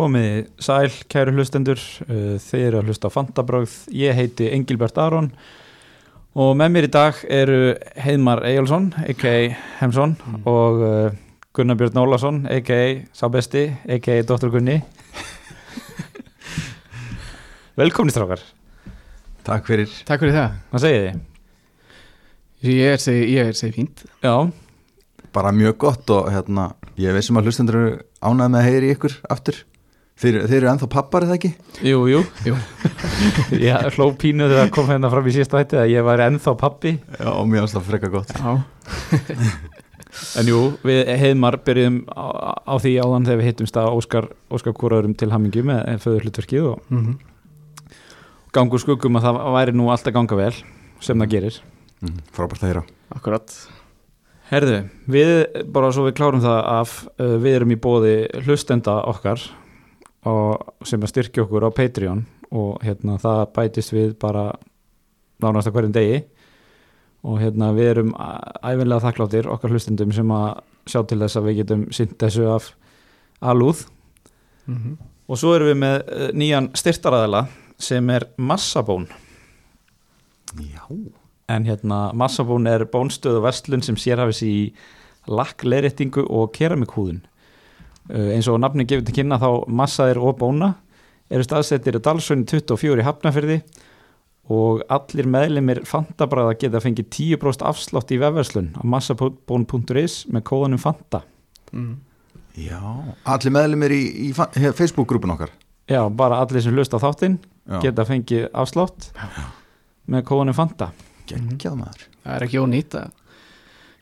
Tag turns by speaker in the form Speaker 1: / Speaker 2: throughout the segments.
Speaker 1: Komiði sæl, kæru hlustendur, uh, þeir eru að hlusta á Fantabráð, ég heiti Engilbert Aron og með mér í dag eru Heimar Eyjálsson, a.k.a. Hemsson og uh, Gunnar Björn Ólason, a.k.a. Sábesti, a.k.a. Dr. Gunni. Velkomni strákar,
Speaker 2: Takk fyrir
Speaker 3: Takk fyrir það
Speaker 1: hvað segið þið?
Speaker 3: Ég er segi, ég er segi fínt
Speaker 1: Já,
Speaker 2: Bara mjög gott og hérna Ég veist sem að hlustendur eru ánægð með að heyri ykkur aftur Þeir, þeir eru ennþá pappar eða ekki?
Speaker 1: jú, jú,
Speaker 3: Jú.
Speaker 1: ég hló pínu þegar það kom hérna fram í síðasta hætti að ég var ennþá pappi.
Speaker 2: Já, og mér finnst það freka gott.
Speaker 3: Já,
Speaker 1: En jú, við heimar byrjuðum á, á því áðan þegar við hittumst að Óskar, Óskar Kúraðurum til hammingi með föður hlutverkið og
Speaker 3: mm
Speaker 1: gangur skuggum að það væri nú alltaf ganga vel sem það gerir.
Speaker 2: mm, Frábært að heyra.
Speaker 3: Akkurat.
Speaker 1: Herðu, við, bara svo við klárum það af, uh, við erum í bóði hlustenda okkar sem að styrkja okkur á Patreon og hérna það bætist við bara nánast að hverjum degi. Og hérna við erum æ- ævinlega þakkláttir okkar hlustendum sem að sjá til þess að við getum sint þessu af alúð.
Speaker 3: Mm
Speaker 1: og svo erum við með uh, nýjan styrtaræðala sem er Massabón.
Speaker 2: Já.
Speaker 1: En hérna Massabón er bónstöð og vestlun sem sérhafis í lakkleirittingu og keramikhúðun uh, eins og nafni gefur til kynna þá massaðir og bóna. Eru staðsettir í Dalsvögn 24 í Hafnafyrði og allir meðlimir fantabræða geta fengið 10% afslátt í vefverslun á massabón.is með kóðanum Fanta.
Speaker 3: Mm.
Speaker 2: Já. Allir meðlumir í, í Facebook-grúpun okkar?
Speaker 1: Já, bara allir sem hlust á þáttinn geta fengið afslátt með kóðanum Fanta.
Speaker 2: Geggjað maður.
Speaker 3: Það er ekki ónýtt að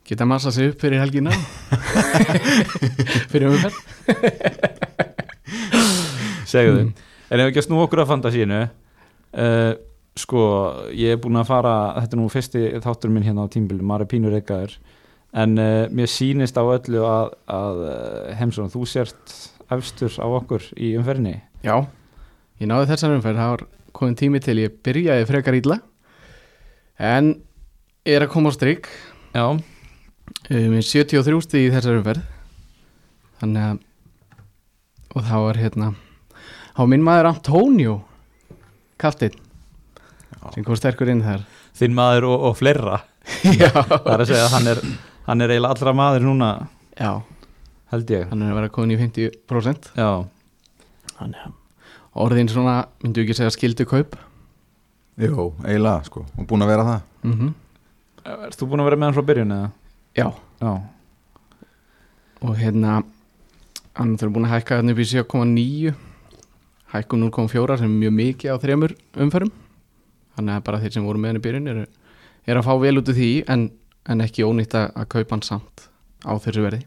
Speaker 3: geta massa sig upp fyrir helgina? Fyrir umferð?
Speaker 1: Segðu.
Speaker 3: Mm.
Speaker 1: en ef ekki að snú okkur að fantasínu uh, sko ég er búin að fara, þetta er nú fyrsti þáttur minn hérna á tímbilu, maður er pínur eitthvað en uh, mér sýnist á öllu að, að uh, Hemsson, þú sért efstur á okkur í umferðinni.
Speaker 3: Já, ég náði þessar umferð Það var komin tími til ég byrjaði frekar ítla En er að koma á strik.
Speaker 1: Já,
Speaker 3: um, 73 stig í þessar umferð. Þannig að Og það var hérna Há minn maður Antonio Kaftinn sem kom sterkur inn þar.
Speaker 1: Þinn maður og, og fleira.
Speaker 3: Já,
Speaker 1: það er að segja að hann er, hann er eiginlega allra maður núna
Speaker 3: já.
Speaker 1: held ég.
Speaker 3: Hann er að vera komin í 50%
Speaker 1: já,
Speaker 3: Þannig að orðin svona, myndu ekki segja skildu kaup
Speaker 2: Jó, eiginlega sko. Og búin að vera það.
Speaker 3: Mm -hmm.
Speaker 1: Erst þú búin að vera með hann frá byrjun eða?
Speaker 3: Já,
Speaker 1: Já,
Speaker 3: og hérna hann þurfa búin að hækka hann upp í 7,9 hækkum 0,4 sem er mjög mikið á þremur umferðum. Þannig að bara þeir sem voru með hann í byrjun eru, eru að fá vel út af því en, en ekki ónýtt að að kaupa hann samt á þessu verði.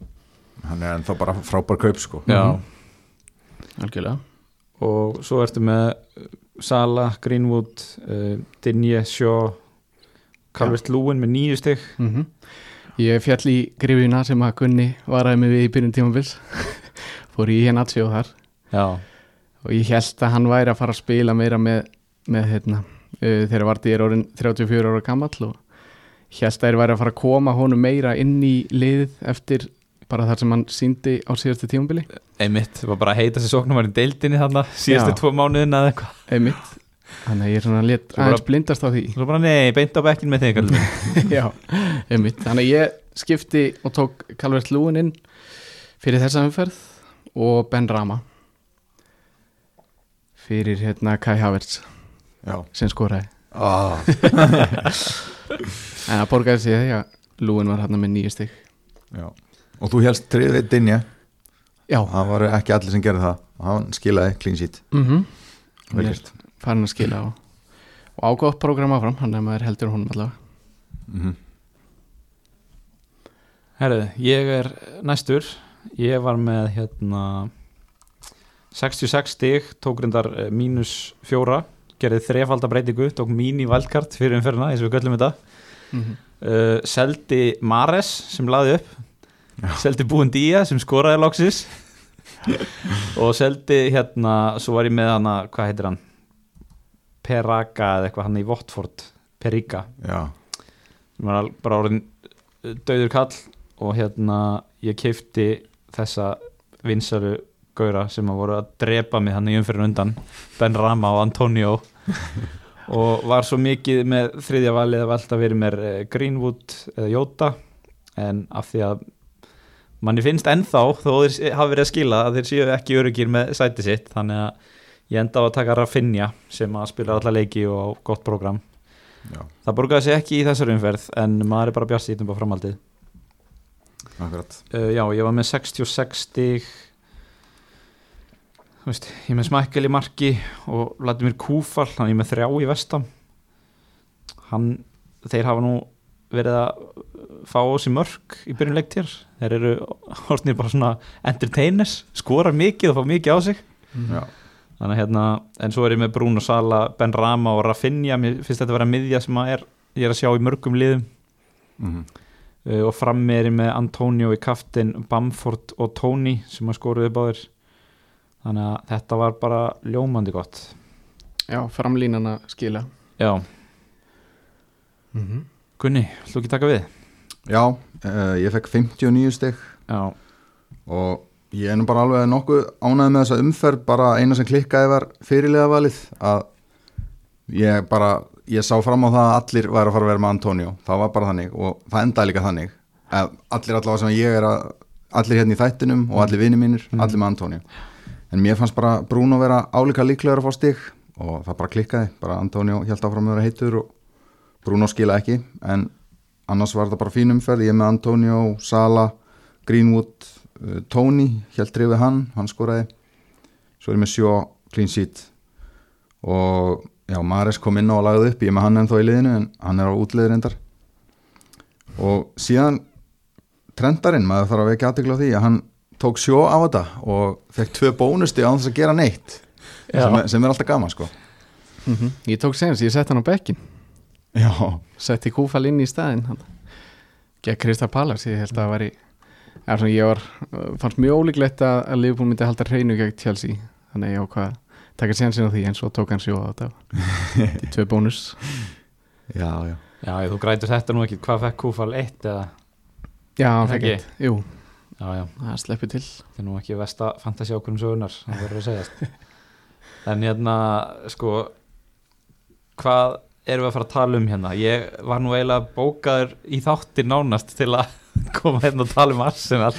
Speaker 2: Hann er ennþá bara frábær kaup sko.
Speaker 1: Já.
Speaker 3: algjörlega.
Speaker 1: Og svo ertu með uh, Sala, Greenwood uh, Dinje, Shaw Calvert Lúin með nýju stygg
Speaker 3: mm Ég fjall í grifina sem að Gunni varaði mig við í byrjun tímabils. Fór í hérna og þar.
Speaker 1: Já,
Speaker 3: og ég held að hann væri að fara að spila meira með, með hérna, uh, þegar Vardí er orðin 34 ára gamall og held að þeir væri að fara að koma honum meira inn í liðið eftir bara þar sem hann síndi á síðastu tímabili.
Speaker 1: Einmitt, það var bara að heita sér sóknum var í deildinni þarna, síðustu
Speaker 3: Já.
Speaker 1: tvo mánuðin eða eitthvað.
Speaker 3: Einmitt þannig að ég er svona létt aðeins blindast á því.
Speaker 1: Svo bara nei, beint á bekkin með þig.
Speaker 3: Já, einmitt. Þannig að ég skipti og tók Calvert Lúin inn fyrir þessa umferð og Ben Rama fyrir hérna Kai Havertz
Speaker 2: Já.
Speaker 3: sem skoraði.
Speaker 2: Ah,
Speaker 3: en það borgaði sig því að Lúin var hérna með nýju stygg
Speaker 2: Já. Og þú helst triðið dinja
Speaker 3: Já,
Speaker 2: Það var ekki allir sem gerði það. Og Hann skilaði clean sheet.
Speaker 3: Mhm.
Speaker 2: Vel
Speaker 3: Ég er
Speaker 2: gert
Speaker 3: farin að skila og, og ágótt program áfram, hann er maður heldur honum allavega.
Speaker 2: Mhm.
Speaker 1: herðu, ég er næstur. Ég var með hérna 66 stig tók reyndar eh, mínus fjóra gerði þrefalda breytingu, tók mín í valdkart fyrir umferðina, eins og við göllum þetta.
Speaker 3: Mm -hmm.
Speaker 1: uh, seldi Mares sem laði upp.
Speaker 2: Já.
Speaker 1: seldi Búin Día sem skoraði loksis og seldi hérna, svo var ég með hana hvað heitir hann Peraka eða eitthvað hann í Votford Perika, bara orðin dauður kall og hérna ég keifti þessa vinsaru gaura sem að voru að drepa mig hann í umfyrir undan Ben Rama og Antonio. Og var svo mikið með þriðja valið að velta verið mér eh, Greenwood eða Jota. En af því að manni finnst ennþá þó þeir hafa verið að skila að þeir séu ekki öryggir með sæti sitt. Þannig að ég enda á að taka Rafinha sem að spila alla leiki og gott program
Speaker 2: Já,
Speaker 1: það borgaði sig ekki í þessari umferð en maður er bara bjart sýtum á framhaldið. Uh, já, ég var með 66 stig. Þú veist, ég með smækkel í marki og Vladimir Kúfal, hann er með þrjá í vestam hann, þeir hafa nú verið að fá á sig mörg í byrjun leiktir þeir eru hortnir bara svona entertainers, skorar mikið og fá mikið á sig.
Speaker 2: Já,
Speaker 1: þannig að hérna, en svo er ég með Bruno Sala Ben Rama og Rafinha. Mér finnst þetta að vera miðja sem að er, ég er að sjá í mörgum liðum.
Speaker 2: Mhm.
Speaker 1: Uh, og frammi er ég með Antonio í kaftin, Bamford og Tony sem að skoruði báðir. Þannig að þetta var bara ljómandi gott.
Speaker 3: Já, framlínan að skila.
Speaker 1: Já,
Speaker 3: mm -hmm.
Speaker 1: Gunni, ætlum ekki taka við?
Speaker 2: Já, uh, ég fekk 59 stygg
Speaker 1: Já,
Speaker 2: og ég er nú bara alveg nokkuð ánægð með þessa umferð bara eina sem klikkaði var fyrirlega valið að ég bara ég sá fram á það að allir væri að fara að vera með Antonio. Það var bara þannig og það endaði líka þannig að allir allavega sem ég er að allir hérna í þættinum og allir vini mínir allir með Antonio. En mér fannst bara Bruno vera álíka líklegur að fá stig og það bara klikkaði, bara Antonio held áfram að vera heitur og Bruno skila ekki en annars var þetta bara fín umferð. Ég með Antonio, Sala Greenwood, Tony held drifið hann, hann skoraði. Svo er ég með sjó clean sheet. Og já, Mares kom inn á og lagði upp, ég er með hann ennþá í liðinu en hann er á útliði reyndar. Og síðan trendarinn, maður þarf að vekja aðtegla á því að hann tók sjó á þetta og fekk tvö bónusti á þess að gera neitt sem er, sem er alltaf gaman sko.
Speaker 3: Ég tók senast, ég sett hann á bekkin
Speaker 2: já,
Speaker 3: Setti kúfal inn í staðinn hann. Gekk Krista Pallas Ég held að það var í Já, svona, ég var, fannst mjög ólíklegt að, að Liverpool myndi halda hreinu gegn Chelsea. Þannig að ég ákvað að taka sénsinn á því en svo tók hann sjó á þetta. Í tvö bónus.
Speaker 2: Já, já.
Speaker 1: Já, þú grætur þetta nú ekki hvað fekk Kúfal 1 eða?
Speaker 3: Já, hann fekk
Speaker 1: Ekki?
Speaker 3: eitt, jú,
Speaker 1: já, já,
Speaker 3: það sleppi til.
Speaker 1: Þetta er nú ekki vesta fantasi ákvörðum sögunar, það verður að segjast. En hérna, sko hvað erum við að fara að tala um hérna? Ég var nú eiginlega bókaður í þáttir nánast til að koma hérna og tala um Arsenal.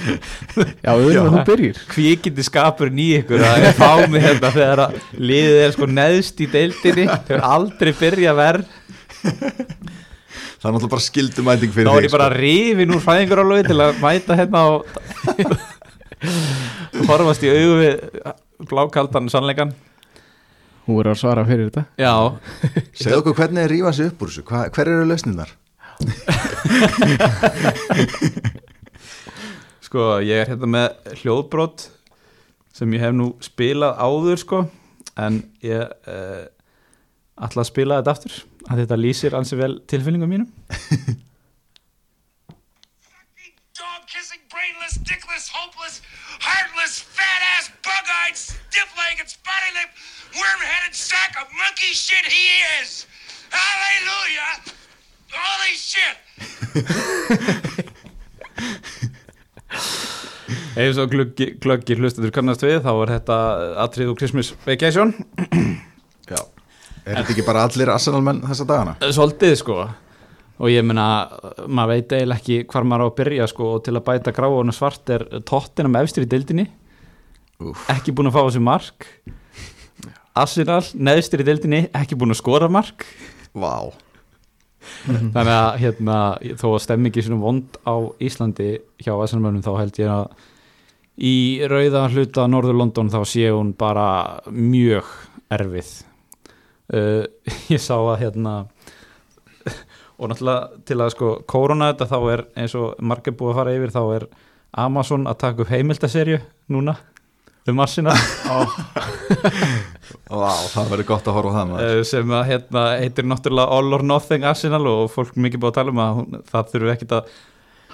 Speaker 3: Já, auðvitað þú byrjir.
Speaker 1: Kvikindi skapurinn í ykkur að ég fá mig hérna þegar að liðið er sko neðst í deildinni? Hefur aldrei byrjað verð
Speaker 2: það er náttúrulega bara skildumæting
Speaker 1: þá
Speaker 2: fyrir
Speaker 1: er
Speaker 2: þig
Speaker 1: ég bara rifin úr fæðingarálöfi til að mæta hérna og horfast í augu við blákaldan sannleikan
Speaker 3: Hún verður að svara fyrir þetta.
Speaker 1: Já,
Speaker 2: sko. segðu okkur hvernig er rífa sig upp úr þessu? Hva, hver eru lausninnar
Speaker 1: sko ég er hérna með hljóðbrot sem ég hef nú spilað áður sko en ég uh, ætla að spila þetta aftur að þetta lýsir ansi vel tilfinningum mínum
Speaker 4: dog kissing, brainless, dickless, hopeless, heartless, fat ass, bug eyed, stiff legged, spotty lipped, worm headed sack of monkey shit he is! Hallelujah! Holy shit!
Speaker 1: eins og gluggi, glöggi hlustadur kannast við þá er þetta atrið úr Christmas Vacation.
Speaker 2: Já. Er þetta ekki bara allir Arsenal-menn þessa dagana?
Speaker 1: Svolítið sko. Og ég meina, maður veit eiginlega ekki hvar maður á að byrja sko. Og til að bæta gráun og svart er tóttina með efstir í deildinni.
Speaker 2: Úff.
Speaker 1: ekki búin að fá þessi mark. Arsenal, neðstir í deildinni ekki búin að skora mark.
Speaker 2: Vá
Speaker 1: þannig að hérna, þó að stemmingi svona vond á Íslandi hjá Arsenal-mönnum þá held ég að í rauða hluta Norður London þá sé hún bara mjög erfið. Uh, ég sá að hérna og náttúrulega til að sko korona þetta þá er eins og margir búið að fara yfir þá er Amazon að taka upp heimildaserju núna um Arsenal
Speaker 2: Vá, það verður gott að horfa á það
Speaker 1: uh, sem að hérna heitir náttúrulega All or Nothing Arsenal og fólk mikið búið að tala um að hún, það þurfu ekkit að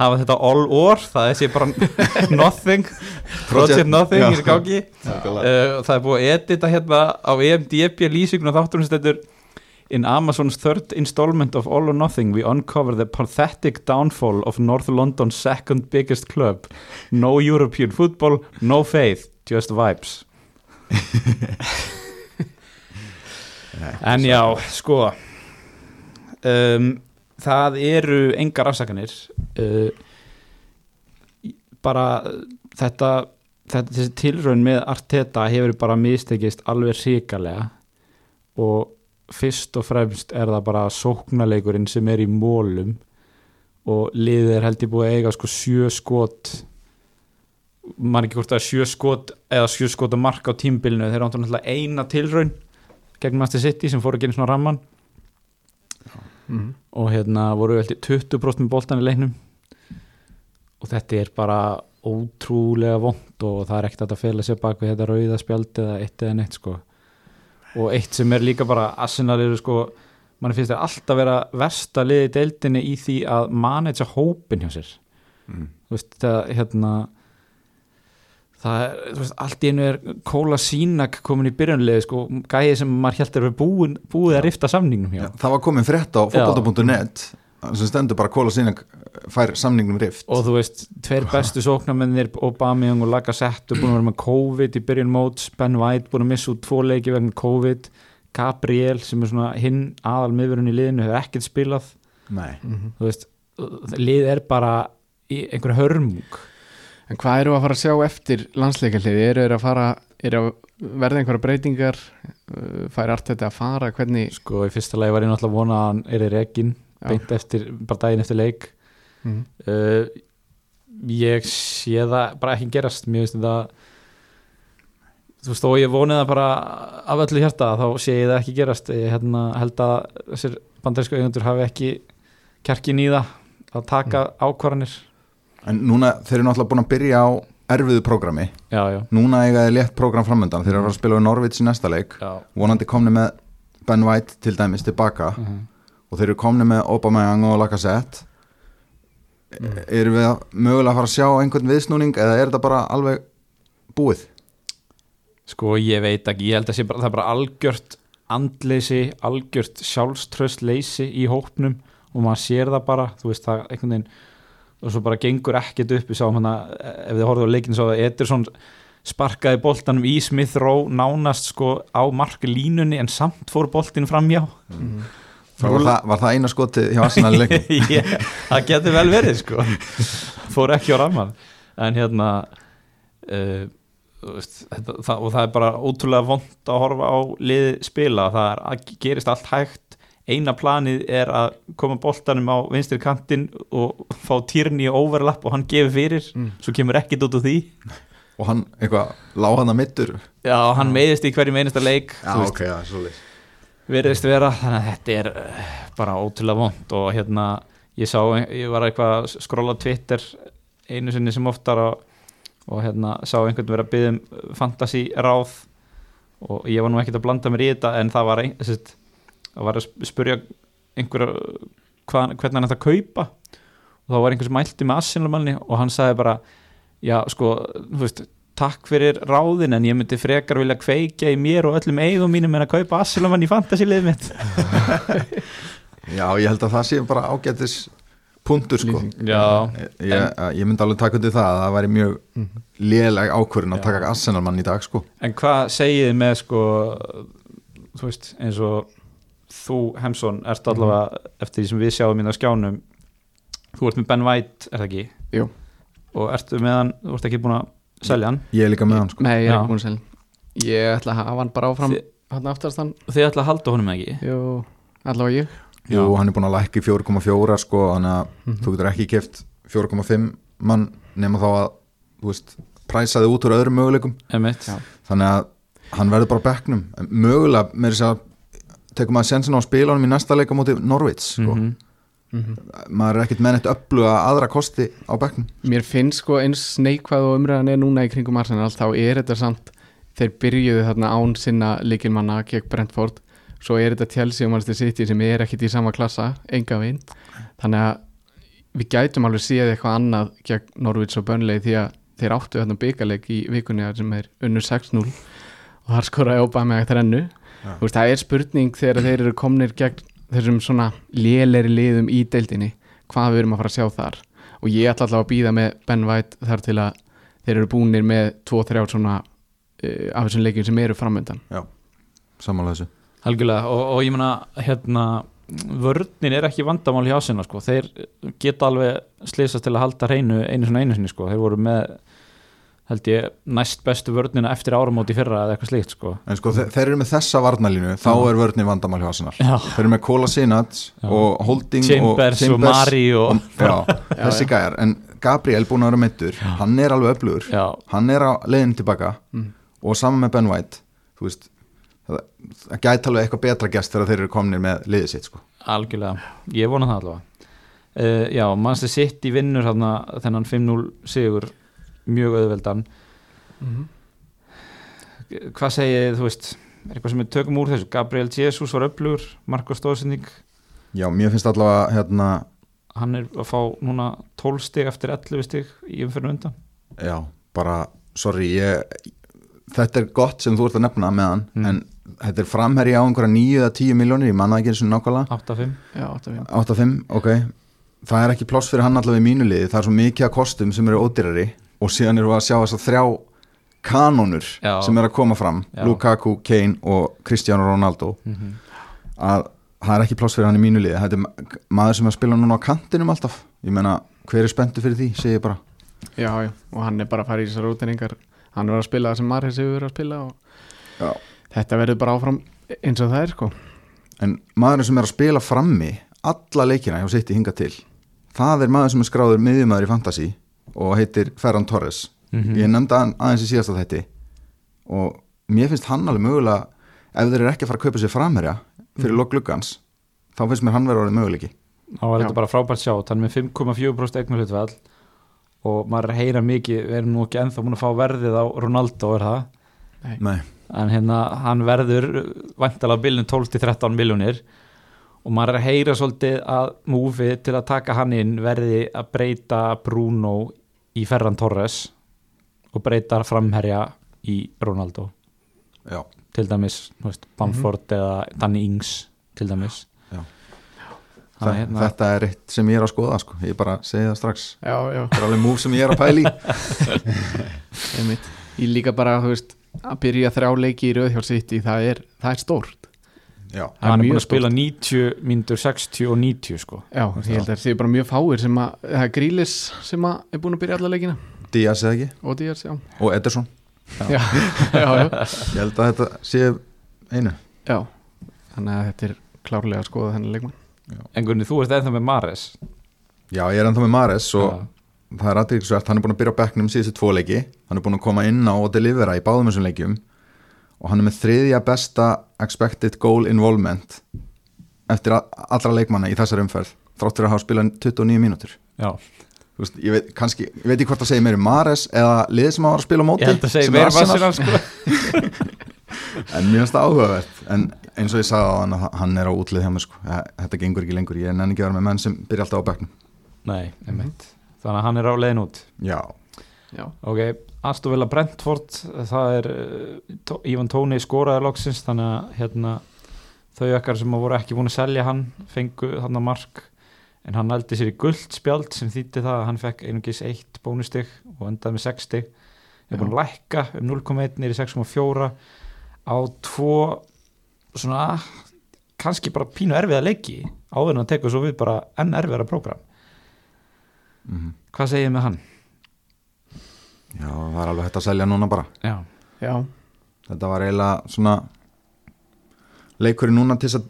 Speaker 1: hafa þetta all or, það er sér bara nothing, project nothing í gangi. Uh, það er búið að edita hérna á EMDB lýsingun þáttunum sem þetta In Amazon's third installment of All or Nothing we uncover the pathetic downfall of North London's second biggest club. No European football, no faith just vibes. En já, sko um, það eru engar afsakanir uh, bara þetta, þetta þessi tilraun með Arteta hefur bara mistekist alveg ríkalega og fyrst og fremst er það bara sóknarleikurinn sem er í mólum og liðið er held ég búið að eiga sko sjö skot man ekki hvort er sjö skot eða sjö skot að marka á tímbilinu þeir áttu náttúrulega eina tilraun gegn Master City sem fóru að gera svona ramman
Speaker 3: mm.
Speaker 1: og hérna voru held ég 20% með boltan í leiknum. Og þetta er bara ótrúlega vond og það er ekkert að fela sér bak við þetta rauða spjald eða eitt eða neitt sko. Og eitt sem er líka bara Arsenal eru sko mann finnst þeir alltaf vera versta liði deildinni í því að manage hópin hjá sér.
Speaker 2: Mm.
Speaker 1: þú veist það hérna það er, þú veist, allt í einu er Kóla Sínak komin í byrjunlegi sko, gæði sem maður heldur að búið, búið að rifta samningnum hjá.
Speaker 2: Já, það var komin frétt á fotbolta.net sem stendur bara Kóla sína fær samningnum rift.
Speaker 1: Og þú veist, tveir bestu sóknarmennir Aubameyang og Lacazette búin að vera með COVID í byrjun móts, Ben White búin að missa út tvo leiki vegna COVID Gabriel sem er svona hinn aðal miðverun í liðinu, hefur ekkert spilað.
Speaker 2: Nei,
Speaker 1: þú veist, lið er bara í einhverju hörmung
Speaker 3: En hvað eru að fara að sjá eftir landsleikarliði? Eru þeir að fara, eru að verða einhverja breytingar? Uh, Fær allt þetta að fara? Hvernig?
Speaker 1: sko, í fyrsta lagi var ég náttúrulega vona að hann er í rekin beint eftir, bara daginn eftir leik
Speaker 3: Mm.
Speaker 1: uh, ég sé það bara ekki gerast mér finnst þetta þú veist, og ég vonið það bara af öllu hjarta, þá sé ég það ekki gerast ég hérna, held að þessir bandarísku eigendur hafi ekki kjarkin í það að taka ákvarðanir
Speaker 2: en núna þeir eru náttúrulega búin að byrja á erfiðu prógrami.
Speaker 1: Já, já,
Speaker 2: núna eiga þeir létt prógram framöndan þeir eru að að spila við Norvits í næsta leik.
Speaker 1: Já.
Speaker 2: Vonandi komni með Ben White til dæmis tilbaka.
Speaker 1: Uh
Speaker 2: og þeir eru komni með Aubameyang og Lacazette. Mm. eru við mögulega að fara að sjá einhvern viðsnúning eða er þetta bara alveg búið?
Speaker 1: Sko ég veit ekki, ég held að bara, það er bara algjört andleysi, algjört sjálfströstleysi í hópnum. Og maður sér það bara, þú veist það einhvern veginn og svo bara gengur ekkert upp sáum hana, ef þið horfðu á leikinu svo að Ederson sparkaði boltanum í Smith Rowe nánast sko á marklínunni en samt fór boltin framjá
Speaker 2: var það, var það eina skoti hjá Arsenal leikum
Speaker 1: Ég- það getur vel verið sko. Fór ekki á ramman en hérna uh, þetta, það, og það er bara ótrúlega vond að horfa á liði spila. Það er gerist allt hægt eina planið er að koma boltanum á vinstri kantinn og fá týrni í overlapp og hann gefur fyrir.
Speaker 3: Mm.
Speaker 1: svo kemur ekkit út úr því.
Speaker 2: Og hann eitthvað lág hann að mittur
Speaker 1: já, hann meiðist í hverjum einasta leik
Speaker 2: já ok, er svolítið
Speaker 1: veriðist vera þannig að þetta er eh, bara ótrúlega vond. Og hérna ég sá, ég var eitthvað að skrolla Twitter einu sinni sem oftar og, og hérna sá einhvern vera að byggja um fantasy ráð og ég var nú ekkert að blanda mér í þetta en það var ein, sest, að var að sp- spurja einhverja hvað, hvernig hann ætti að kaupa. Og þá var einhver sem mælti með Arsenal-manni og hann sagði bara já sko, þú veist takk fyrir ráðin en ég myndi frekar vilja kveikja í mér og öllum eigum mínum en að kaupa Arsenal-mann í fantasy-liðið mitt.
Speaker 2: Já, ég held að það sé bara ágætis punktur sko.
Speaker 1: Já,
Speaker 2: ég, ég myndi alveg taka undir það að það væri mjög léleg ákvörðin að taka Arsenal mann í dag sko.
Speaker 1: En hvað segið þið með sko þú veist, eins og þú Hemsson ert allavega eftir því sem við sjáum inn á skjánum. Þú ert með Ben White, er það ekki?
Speaker 3: Jú.
Speaker 1: og ertu með hann, þú ert ekki búin að selja hann?
Speaker 2: Ég er líka með hann sko.
Speaker 3: Nei, ég er
Speaker 1: Já.
Speaker 3: ekki búin að selja Ég ætla að hafa hann bara áfram
Speaker 1: Þi-
Speaker 3: hann aftast hann.
Speaker 1: Þið ætla að halda honum ekki?
Speaker 3: Jú, allavega ég.
Speaker 2: Jú, hann er búin að lækka í 4,4 sko, þannig að þú getur ekki keft 4,5 mann nema þá að þú veist, præsaði út úr öðrum möguleikum.
Speaker 3: Já.
Speaker 2: þannig að hann verður bara bekknum. Mögulega, með þess að tekum maður sensin á honum í næsta leika móti Norvits sko.
Speaker 1: Mhm.
Speaker 2: maður er ekkert með neitt öfluga aðra kosti á bekknum
Speaker 3: Mér finnst sko eins neikvæð og umræðan er núna í kringum Arsenal þá er þetta samt þeir byrjuðu þarna án sinna líkilmanna gegn Brentford svo er þetta Chelsea og Manchester City sem er ekkit í sama klassa, enga veginn þannig að við gætum alveg séð eitthvað annað gegn Norwich og Burnley því að þeir áttu þarna byggarleik í vikunni sem er unnur 6-0 og þar skoraði óbæð með ekkert rennu
Speaker 2: Já.
Speaker 3: Þú veist, það er spurning þegar þeir eru komnir gegn þessum svona léleri liðum í deildinni hvað við erum að fara að sjá þar og ég ætla alltaf að býða með Ben White þar til að þeir eru búnir með 2-3 svona uh, af þessum leikjum sem eru framöndan
Speaker 2: samanlega þessu
Speaker 1: Algjörlega og, og ég meina hérna vörninn er ekki vandamál hjá sinna sko. þeir geta alveg slýsast til að halda hreinu einu svona einu sinni sko. þeir voru með held ég næst bestu vörnina eftir áramóti fyrra eða eitthvað slíkt sko.
Speaker 2: en sko þe þeir eru með þessa varnalínu þá
Speaker 1: Já.
Speaker 2: er vörðni vandamál hjá Arsenal
Speaker 1: Já.
Speaker 2: þeir eru með Kola Sinat
Speaker 1: Já.
Speaker 2: og Holding
Speaker 1: Chambers og, Mari og,
Speaker 2: já, þessi gæjar en Gabriel búin að vera meittur hann er alveg öflugur
Speaker 1: já,
Speaker 2: hann er á leiðin tilbaka
Speaker 3: Mm.
Speaker 2: og saman með Ben White þú veist það, það gæti alveg eitthvað betra gest þegar þeir eru komnir með liðið sitt sko.
Speaker 1: algjörlega ég vona það allavega uh, já, mannstu sitt í vinnur þarna, þennan 5-0 sigur mjög auðveldan.
Speaker 3: Mhm.
Speaker 1: hvað segið þú veist er eitthvað sem við tökum úr þessu? Gabriel Jesus var öflugur, Marko Stóðsending
Speaker 2: já, mér finnst allavega hérna,
Speaker 1: hann er að fá núna 12 stig eftir 11 stig í umfyrir undan.
Speaker 2: Já, bara sorry, ég þetta er gott sem þú ert að nefna með hann
Speaker 1: Mm.
Speaker 2: en þetta er framherji á einhverja 9 eða 10 miljónir, ég manna ekki eins og nákvæmlega.
Speaker 1: 8-5
Speaker 3: Já, 8-5
Speaker 2: 8-5, ok. Það er ekki pláss fyrir hann allavega í mínu liði það er svo mikið af kostum sem eru ódýrari og síðan eru við að sjá þess að þrjá kanonur
Speaker 1: Já.
Speaker 2: sem eru að koma fram
Speaker 1: Já.
Speaker 2: Lukaku, Kane og Cristiano Ronaldo
Speaker 1: Mhm.
Speaker 2: að það er ekki pláss fyrir hann í mínu liði þetta er ma- maður sem er að spila núna á kantinum alltaf ég meina, hver er spenntu fyrir því, segi ég bara
Speaker 3: Já, já, og hann er bara að fara í þessar útendingar hann er að spila það sem Maris hefur verið að spila og
Speaker 2: Já.
Speaker 3: þetta verður bara áfram eins og það er sko
Speaker 2: en maður sem er að spila frammi alla leikina hjá sitt í hinga til það er maður sem er skráður miðjumæður í Fantasy og heitir Ferran Torres
Speaker 1: Mhm.
Speaker 2: ég nefndi hann aðeins í síðasta þætti og mér finnst hann alveg mögulega ef þeir eru ekki að fara að kaupa sér framherja fyrir mm. lokluggans þá finnst mér hann vera orðið möguleiki
Speaker 1: þá var
Speaker 3: Já.
Speaker 1: þetta bara frábært sjátt hann er með 5,4% eignarhlutvall og maður er að heyra mikið við erum nú ekki ennþá búin að fá verðið á Ronaldo er það
Speaker 2: Nei.
Speaker 1: en hérna hann verður vantalega bilin 12-13 miljónir og maður er að heyra svolítið að múfi til að taka hann inn verði að breyta Bruno í Ferran Torres og breyta framherja í Ronaldo.
Speaker 2: Já.
Speaker 1: til dæmis þú veist, Bamford eða Danny Ings til dæmis.
Speaker 2: Já.
Speaker 1: Þannig hérna,
Speaker 2: þetta er eitt sem ég er að skoða sko. ég bara segi það strax.
Speaker 3: Já, já,
Speaker 2: það er alveg múf sem ég er að pæla í.
Speaker 3: Einmitt. Ég líka bara, þú veist, að byrja þrjá leiki í rauð hjá sitt í það er, það er stórt
Speaker 2: Já.
Speaker 3: er
Speaker 1: hann er búin að spila 90 myndur 60 og 90 sko.
Speaker 3: Já, ég held að það sé bara mjög fáir sem að, það er Grílis sem að er búin að byrja alla leikina.
Speaker 2: Díaz eða ekki?
Speaker 3: Og Díaz, já.
Speaker 2: Og Ederson.
Speaker 3: Já, já, já,
Speaker 2: ég held að þetta sé einu.
Speaker 3: Já Þannig að þetta er klárlega að skoða þennan leikmann.
Speaker 1: En Gunni, þú ert ennþá með Mares
Speaker 2: Já, ég er ennþá með Mares og
Speaker 1: Já.
Speaker 2: það er aðtryggsvært, hann er búin að byrja á bekknum síðustu tvo leiki, hann er búin að koma inn á og delivera í báðum þessum leikjum og hann er með þriðja besta expected goal involvement eftir allra leikmanna í þessar umferð þráttur að hafa spilað 29 mínútur.
Speaker 1: Já,
Speaker 2: Þú veist, ég veit, kannski, ég veit ekki hvort það segir meiri Mares eða liðið sem hann var að spila á móti
Speaker 1: ég held að segja
Speaker 2: er. Arsenal.
Speaker 1: Sko.
Speaker 2: En það áhugavert. En eins og ég sagði á hann að hann er á útlið hjá mér sko. þetta gengur ekki lengur, ég nenni ekki að vera með menn sem byrja alltaf á bekknum.
Speaker 1: Nei, einmitt. Þannig að hann er á leiðin út.
Speaker 2: Já,
Speaker 3: Já,
Speaker 1: Ok, Aston Villa Brentford það er Ivan Tóni skoraði loksins þannig að hérna, þau okkar sem voru ekki búin að selja hann fengu hann að mark. En hannældi sér í gullt spjald sem þýtti það að hann fekk einungis eitt bónustig og endaði með 6 stig. Er búin að lækka um 0,1 nýri 6,4 á tvo svona kannski bara pínu erfiða leiki áður en að tekur svo við bara enn erfiðara prógram.
Speaker 2: Mm
Speaker 1: hvað segir ég með hann?
Speaker 2: Já, það er alveg hægt að selja núna bara.
Speaker 1: Já,
Speaker 3: já,
Speaker 2: Þetta var eiginlega svona leikurinn núna til þess að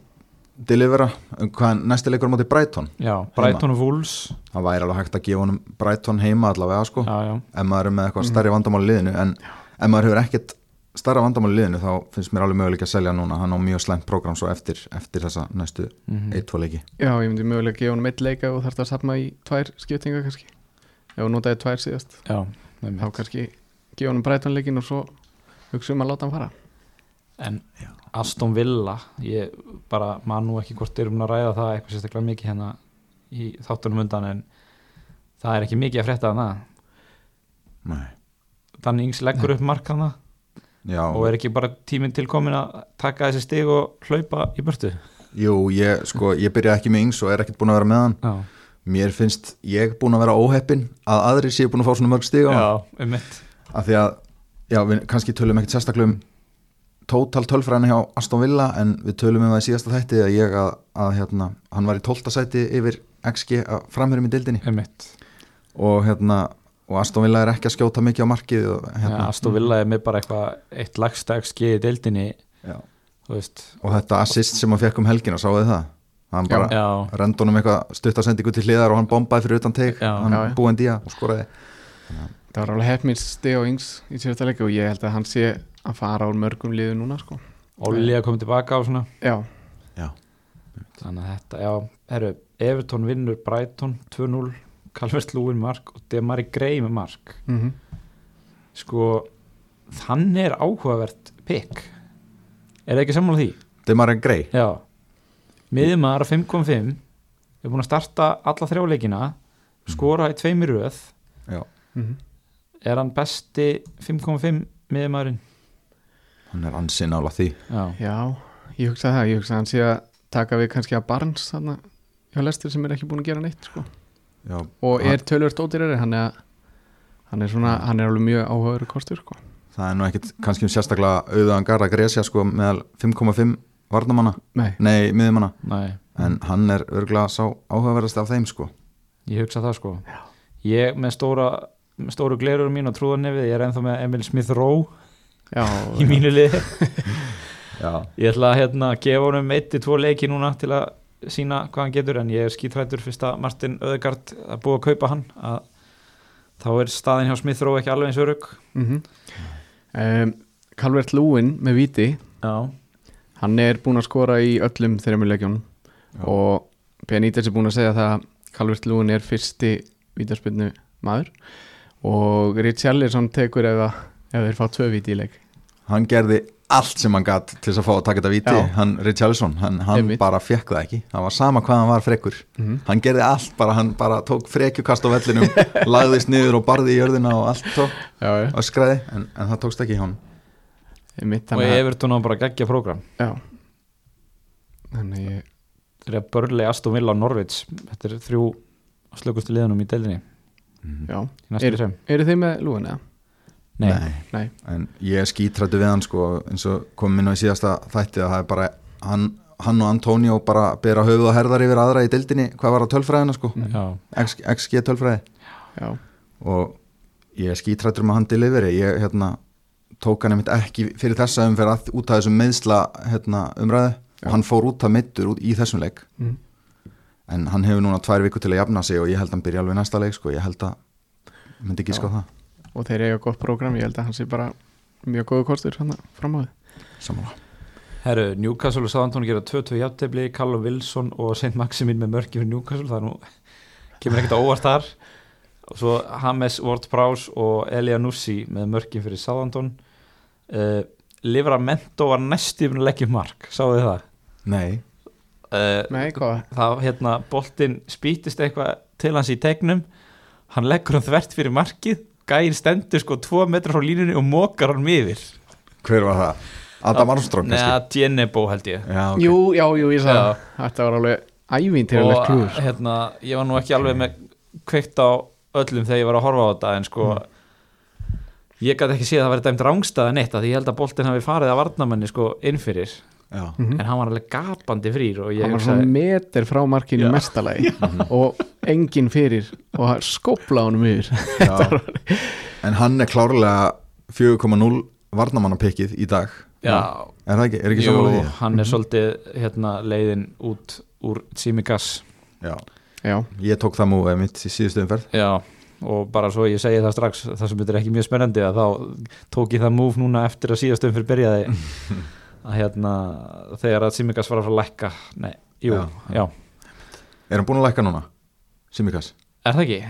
Speaker 2: delivera, um hvað næsti leikur á móti Brighton,
Speaker 1: já Brighton og Wolves.
Speaker 2: Það væri alveg hægt að gefa honum Brighton heima allavega sko.
Speaker 1: Já, já,
Speaker 2: ef maður er með eitthvað stærri vandamál í liðinu en ef maður hefur ekkert stærra vandamál í liðinu þá finnst mér alveg möguleik að selja núna. Hann á mjög slæmt prógram svo eftir, eftir þessa næstu
Speaker 1: Mhm.
Speaker 2: 1-2 leiki.
Speaker 3: Já, ég myndi mögulega gefa honum eitt leika og þarf það að safna í tvær skiptinga kannski. Ef hún notaði tvær síðast.
Speaker 1: Já
Speaker 3: þá kannski gefa honum breytanleikin og svo hugsa um að láta hann fara.
Speaker 1: En Aston Villa ég bara man nú ekki hvort erum að ræða það eitthvað sérstaklega mikið hérna í þáttunum undan en það er ekki mikið að frétta hana
Speaker 2: Nei.
Speaker 1: þannig yngs leggur upp mark hana
Speaker 2: Já,
Speaker 1: og er ekki bara tíminn tilkomin að taka þessi stig og hlaupa í burtu?
Speaker 2: Jú, ég, sko, ég byrja ekki með yngs og er ekkert búin að vera með hann.
Speaker 1: Já,
Speaker 2: mér finnst ég búin að vera óheppin að aðri séu búin að fá svona mörg stig á
Speaker 1: já, um mitt
Speaker 2: af því að já, við kannski tölum ekkert sérstaklega um tótal tölfræðina hjá Aston Villa en við tölum um það í síðasta þætti að ég að, að hérna, hann var í tólta sæti yfir XG að framherjum í dildinni
Speaker 1: Einmitt.
Speaker 2: og hérna og Aston Villa er ekki að skjóta mikið á markið og,
Speaker 1: Ja,
Speaker 2: hérna,
Speaker 1: Aston Villa er með bara eitthvað eitt lagsta XG í veist.
Speaker 2: Og þetta assist sem hann fekk um helgina, sáu þið það hann bara
Speaker 1: já,
Speaker 2: rendunum eitthvað stuttasendingu til hliðar og hann bombaði fyrir utan teik hann
Speaker 3: Já,
Speaker 2: búið en día og skoraði.
Speaker 3: Það var alveg hefmins steg og yngs í síðasta leik og ég held að hann sé að fara á mörgum liðu núna sko.
Speaker 1: Olli að koma tilbaka á svona.
Speaker 3: Já,
Speaker 2: já,
Speaker 1: þannig að þetta, já, herru Everton vinnur Brighton 2-0 Calvert Lúin mark og Demari Gray með mark.
Speaker 3: Mm
Speaker 1: sko, þannig er áhugavert pick. Er það ekki sammála því?
Speaker 2: Demar en Grey
Speaker 1: Já miðumar 5.5 er búin að starta alla þrjáleikina skora í tveimur röð
Speaker 2: já,
Speaker 3: -hmm.
Speaker 1: er hann besti 5.5 miðumarinn?
Speaker 2: hann er ansinn ála því
Speaker 1: Já,
Speaker 3: já, ég hugsa það ég hugsa að hann sé að taka við kannski að Barnes þarna hjá Lestir sem er ekki búin að gera neitt sko.
Speaker 2: já,
Speaker 3: og
Speaker 2: Hann-
Speaker 3: er tölvört ódýrari hann er, hann er svona, hann er alveg mjög áhugaður kostur sko.
Speaker 2: það er nú ekkit kannski um sérstaklega auðan Garda Gresja sko meðal 5,5 varnamanna,
Speaker 3: nei,
Speaker 2: nei, miðumanna
Speaker 1: nei,
Speaker 2: en hann er örgulega sá áhugaverðast af þeim sko.
Speaker 1: Ég hugsa það sko. Ég með stóra með stóru glerur mín og trúðarnefið ég er ennþá með Emil Smith Rowe
Speaker 3: já,
Speaker 1: í mínu liði.
Speaker 2: Já,
Speaker 1: ég ætla að hérna, gefa honum eitt til tvo leiki núna til að sína hvað hann getur en ég er skítrættur fyrst að Martin Öðegard að búa að kaupa hann að þá er staðin hjá Smith Rowe ekki alveg eins örug
Speaker 3: mm um, Calvert Lúin með viti.
Speaker 1: Já,
Speaker 3: hann er búin að skora í öllum þeirra leikjónum
Speaker 2: Já.
Speaker 3: og Benítez er búin að segja það að Calvert Lúin er fyrsti vítarspilnu maður. Og Richarlison tekur ef, þeir fá tvö víti í leik.
Speaker 2: Hann gerði allt sem hann gatt til þess að fá að taka þetta viti
Speaker 3: Já.
Speaker 2: hann, Richarlison, hann, hann bara fekk það ekki. Það var sama hvað hann var frekur
Speaker 3: Mhm.
Speaker 2: hann gerði allt, bara, hann bara tók frekjukast á vellinum, lagðist niður og barði í jörðina og allt tók, öskraði en, en það tókst ekki hjá hann
Speaker 3: mitt
Speaker 1: og
Speaker 3: þannig að
Speaker 1: Everton á bara geggja prógram.
Speaker 3: Já. Þannig ég
Speaker 1: þegar Börli, Aston Villa og Norwich. Þetta er þrjú slökustu liðanum í
Speaker 3: já,
Speaker 1: næstu
Speaker 3: Er-
Speaker 1: sem
Speaker 3: eru þið með Lúin eða?
Speaker 1: Nei,
Speaker 3: Nei,
Speaker 2: en ég er skítrættu við hann sko, eins og kom inn á í síðasta þætti að það er bara hann, hann og Antonio bara bera höfuð og herðar yfir aðra í dildinni, hvað var að tölfræðina sko?
Speaker 1: Já,
Speaker 2: X, XG tölfræði.
Speaker 3: Já,
Speaker 2: og ég er skítrættur um að hann deliveri ég hérna, tók hann einmitt ekki fyrir þessa umferð að- út af þessum meðsla hérna, umræðu.
Speaker 3: Já.
Speaker 2: og hann fór út af mittur út í þessum leik.
Speaker 3: Mm.
Speaker 2: en hann hefur núna tvær viku til að jafna sig og ég held að hann byrja alveg næsta leik sko. ég held að, myndi ekki sko það.
Speaker 3: Og þeir eiga gott prógram. Ég held að hann sé bara mjög góðu kostur hann fram á þið
Speaker 2: samanlega
Speaker 1: herru, Newcastle og Southampton gera 2-2 jafntefli, Callum Wilson og St. Maximin með mörki fyrir Newcastle. Það er nú, kemur ekkert á óvart þar. Og svo James Ward-Prowse og Elia Nussi með mörkin fyrir Southampton uh, Livramento var leggja upp mark, sáðu þið það
Speaker 2: nei,
Speaker 1: uh,
Speaker 3: Nei, hvað?
Speaker 1: það hérna boltinn spýtist eitthvað til hans í tegnum hann leggur hann þvert fyrir markið gæinn stendur sko tvo metra frá línunni og mókar hann yfir
Speaker 2: hver var það? Adam Armstrong kannski?
Speaker 1: Djenebo held ég
Speaker 2: Já, ok.
Speaker 3: Jú, já, jú, ég sagði Þetta var alveg ævintýralegt
Speaker 1: og
Speaker 3: klúður
Speaker 1: hérna ég var nú ekki alveg með kveikt á öllum þegar ég var að horfa á þetta en sko ég gæti ekki séð að það væri dæmt rángstæða neitt að því ég held að boltinn hafi farið að varnamenni sko innfyrir
Speaker 2: Já.
Speaker 3: Mhm.
Speaker 1: en hann var alveg gapandi frýr og ég
Speaker 3: Hann var svona meter frá markinu mestalagi og enginn fyrir og skópla honum yfir.
Speaker 2: Já. en hann er klárlega 4,0 varnamannapikkið í dag.
Speaker 1: Já,
Speaker 2: er það ekki, er ekki
Speaker 1: jú,
Speaker 2: samanlega því?
Speaker 1: hann er svolítið hérna leiðin út úr Simigas
Speaker 2: Já,
Speaker 3: Já,
Speaker 2: ég tók það múið mitt í síðustu umferð.
Speaker 1: Já, og bara svo ég segi það strax það sem þetta er ekki mjög spennandi að þá tók ég það múf núna eftir að síðastum fyrir byrjaði að hérna þegar að Simikas var að fara að lækka Nei, jú,
Speaker 2: Já.
Speaker 1: já,
Speaker 2: Er hann búin að lækka núna? Simikas?
Speaker 1: er það ekki?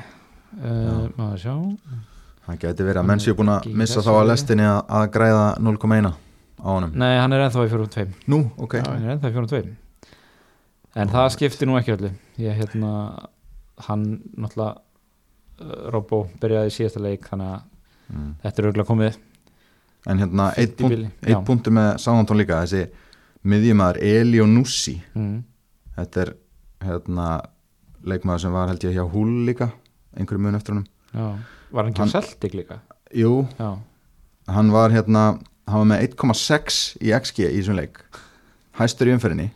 Speaker 1: Uh, maður sjá
Speaker 2: Það geti verið að menn séu búin að missa þá að lestinni að, að græða 0,1 á honum
Speaker 1: Nei, hann er ennþá í 4.2
Speaker 2: Nú, ok
Speaker 3: Já.
Speaker 1: Hann er ennþá í 4.2 En það skipti nú ekki öllu Ég hérna, hann náttúrulega Robbo byrjaði síðasta leik þannig að
Speaker 2: mm.
Speaker 1: þetta er auðvitað komið.
Speaker 2: En hérna, eitt, punkt, eitt punktur með Sáhantón líka Þessi miðjumæður Elio Nussi.
Speaker 1: Mm.
Speaker 2: Þetta er hérna leikmaður sem var held ég hjá Hull líka einhverju mun eftir honum.
Speaker 1: Já, var hann ekki á Celtic líka?
Speaker 2: Jú,
Speaker 1: Já,
Speaker 2: hann var hérna hann var með 1,6 í XG í þessum leik. Hæstur í umferðinni.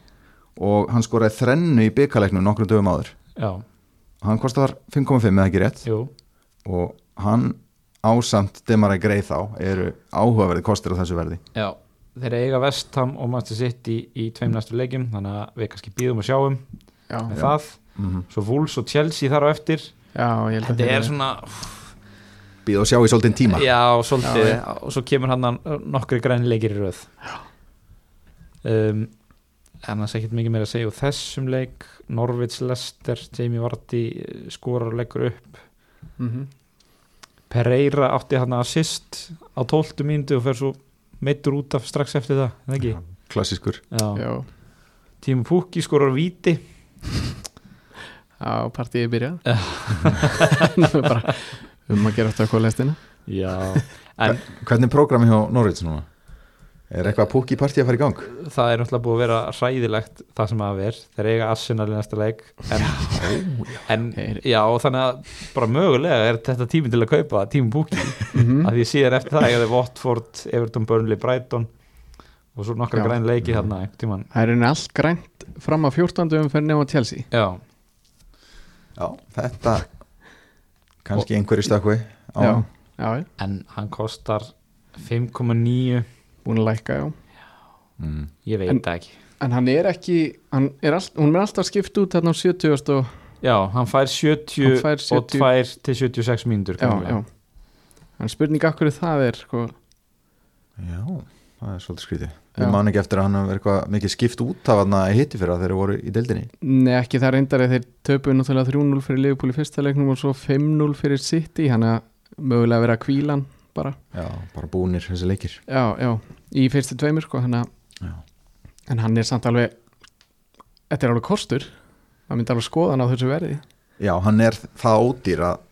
Speaker 2: Og hann skoraði þrennu í byggaleiknum nokkrum dögum áður.
Speaker 1: Já,
Speaker 2: hann kostar 5,5 eða ekki rétt?
Speaker 1: Jú.
Speaker 2: Og hann ásamt Demarai Greið þá eru áhugaverði kostir á þessu verði.
Speaker 1: Já, þeir eiga Vestham og Manchester City í tveim næstu leikjum þannig að við kannski býðum og sjáum
Speaker 3: Já,
Speaker 1: með
Speaker 2: Já.
Speaker 1: það,
Speaker 2: mm
Speaker 1: svo Wolves og Chelsea þar á eftir.
Speaker 3: Já ég held að
Speaker 1: þetta
Speaker 3: þeir-
Speaker 1: er svona,
Speaker 2: býð og sjá í svolítinn tíma.
Speaker 1: Já, svolítið.
Speaker 3: Já,
Speaker 1: og svo kemur hann að nokkri græni leikir í röð. Um, en það er ekkert mikið meira að segja úr þessum leik. Norvits Lester, Jamie Vardy eh, skorar og leggur upp.
Speaker 3: Mhm.
Speaker 1: Pereira átti hann assist á 12 mínútu og fer svo meittur út af strax eftir það, er það ekki?
Speaker 2: klassískur.
Speaker 1: Tíma Pukki skorar víti.
Speaker 3: Já partíið byrjað. Um að gera þetta hvað lestina
Speaker 1: Já, en
Speaker 2: hvernig er prógrami hjá Norvits núna? Er eitthvað púki partí að fara í gang?
Speaker 1: það er náttúrulega búið að vera hræðilegt það sem að ver, þeir eiga Arsenal í næsta leik en, en
Speaker 3: Þeir-
Speaker 1: já, þannig að bara mögulega er þetta tími til að kaupa tími búki,
Speaker 3: Mhm.
Speaker 1: að því síðan eftir það eiga þeir Watford, Everton, Burnley, Brighton og svo nokkra
Speaker 3: Já.
Speaker 1: græn leiki tímann,
Speaker 3: Það er henni allt grænt fram að 14. umferð nema Chelsea
Speaker 1: já,
Speaker 2: já, þetta kannski einhverju á
Speaker 3: Já, já, já,
Speaker 1: en hann kostar 5,9
Speaker 3: búin að lækka, já.
Speaker 2: Mm.
Speaker 1: ég veit
Speaker 3: En-
Speaker 1: það ekki.
Speaker 3: En hann er ekki, hann er all, hún er alltaf skipt út þarna á 70 og,
Speaker 1: já, hann fær 70,
Speaker 3: Hann fær 70.
Speaker 1: og 2 til 76 mínútur
Speaker 3: já, já. Hann spurning akkur það er, sko.
Speaker 2: Já, það er svolítið skrítið. Við man ekki eftir að hann hafi verið eitthvað mikið skipt út af hann að hitti fyrir að þeir voru í deildinni.
Speaker 3: Nei, ekki það reyndar að þeir töpuðu náttúrulega 3-0 fyrir Liverpool í fyrsta leiknum og svo 5-0 fyrir City hann að mögulega vera kvílan bara,
Speaker 2: já, bara búnir þessi leikir.
Speaker 3: Já, já í fyrstu tveimur, sko,
Speaker 2: já,
Speaker 3: en hann er samt alveg þetta er alveg kostur. Það myndi alveg skoða hann á þessu verði.
Speaker 2: Já hann er það ódýr að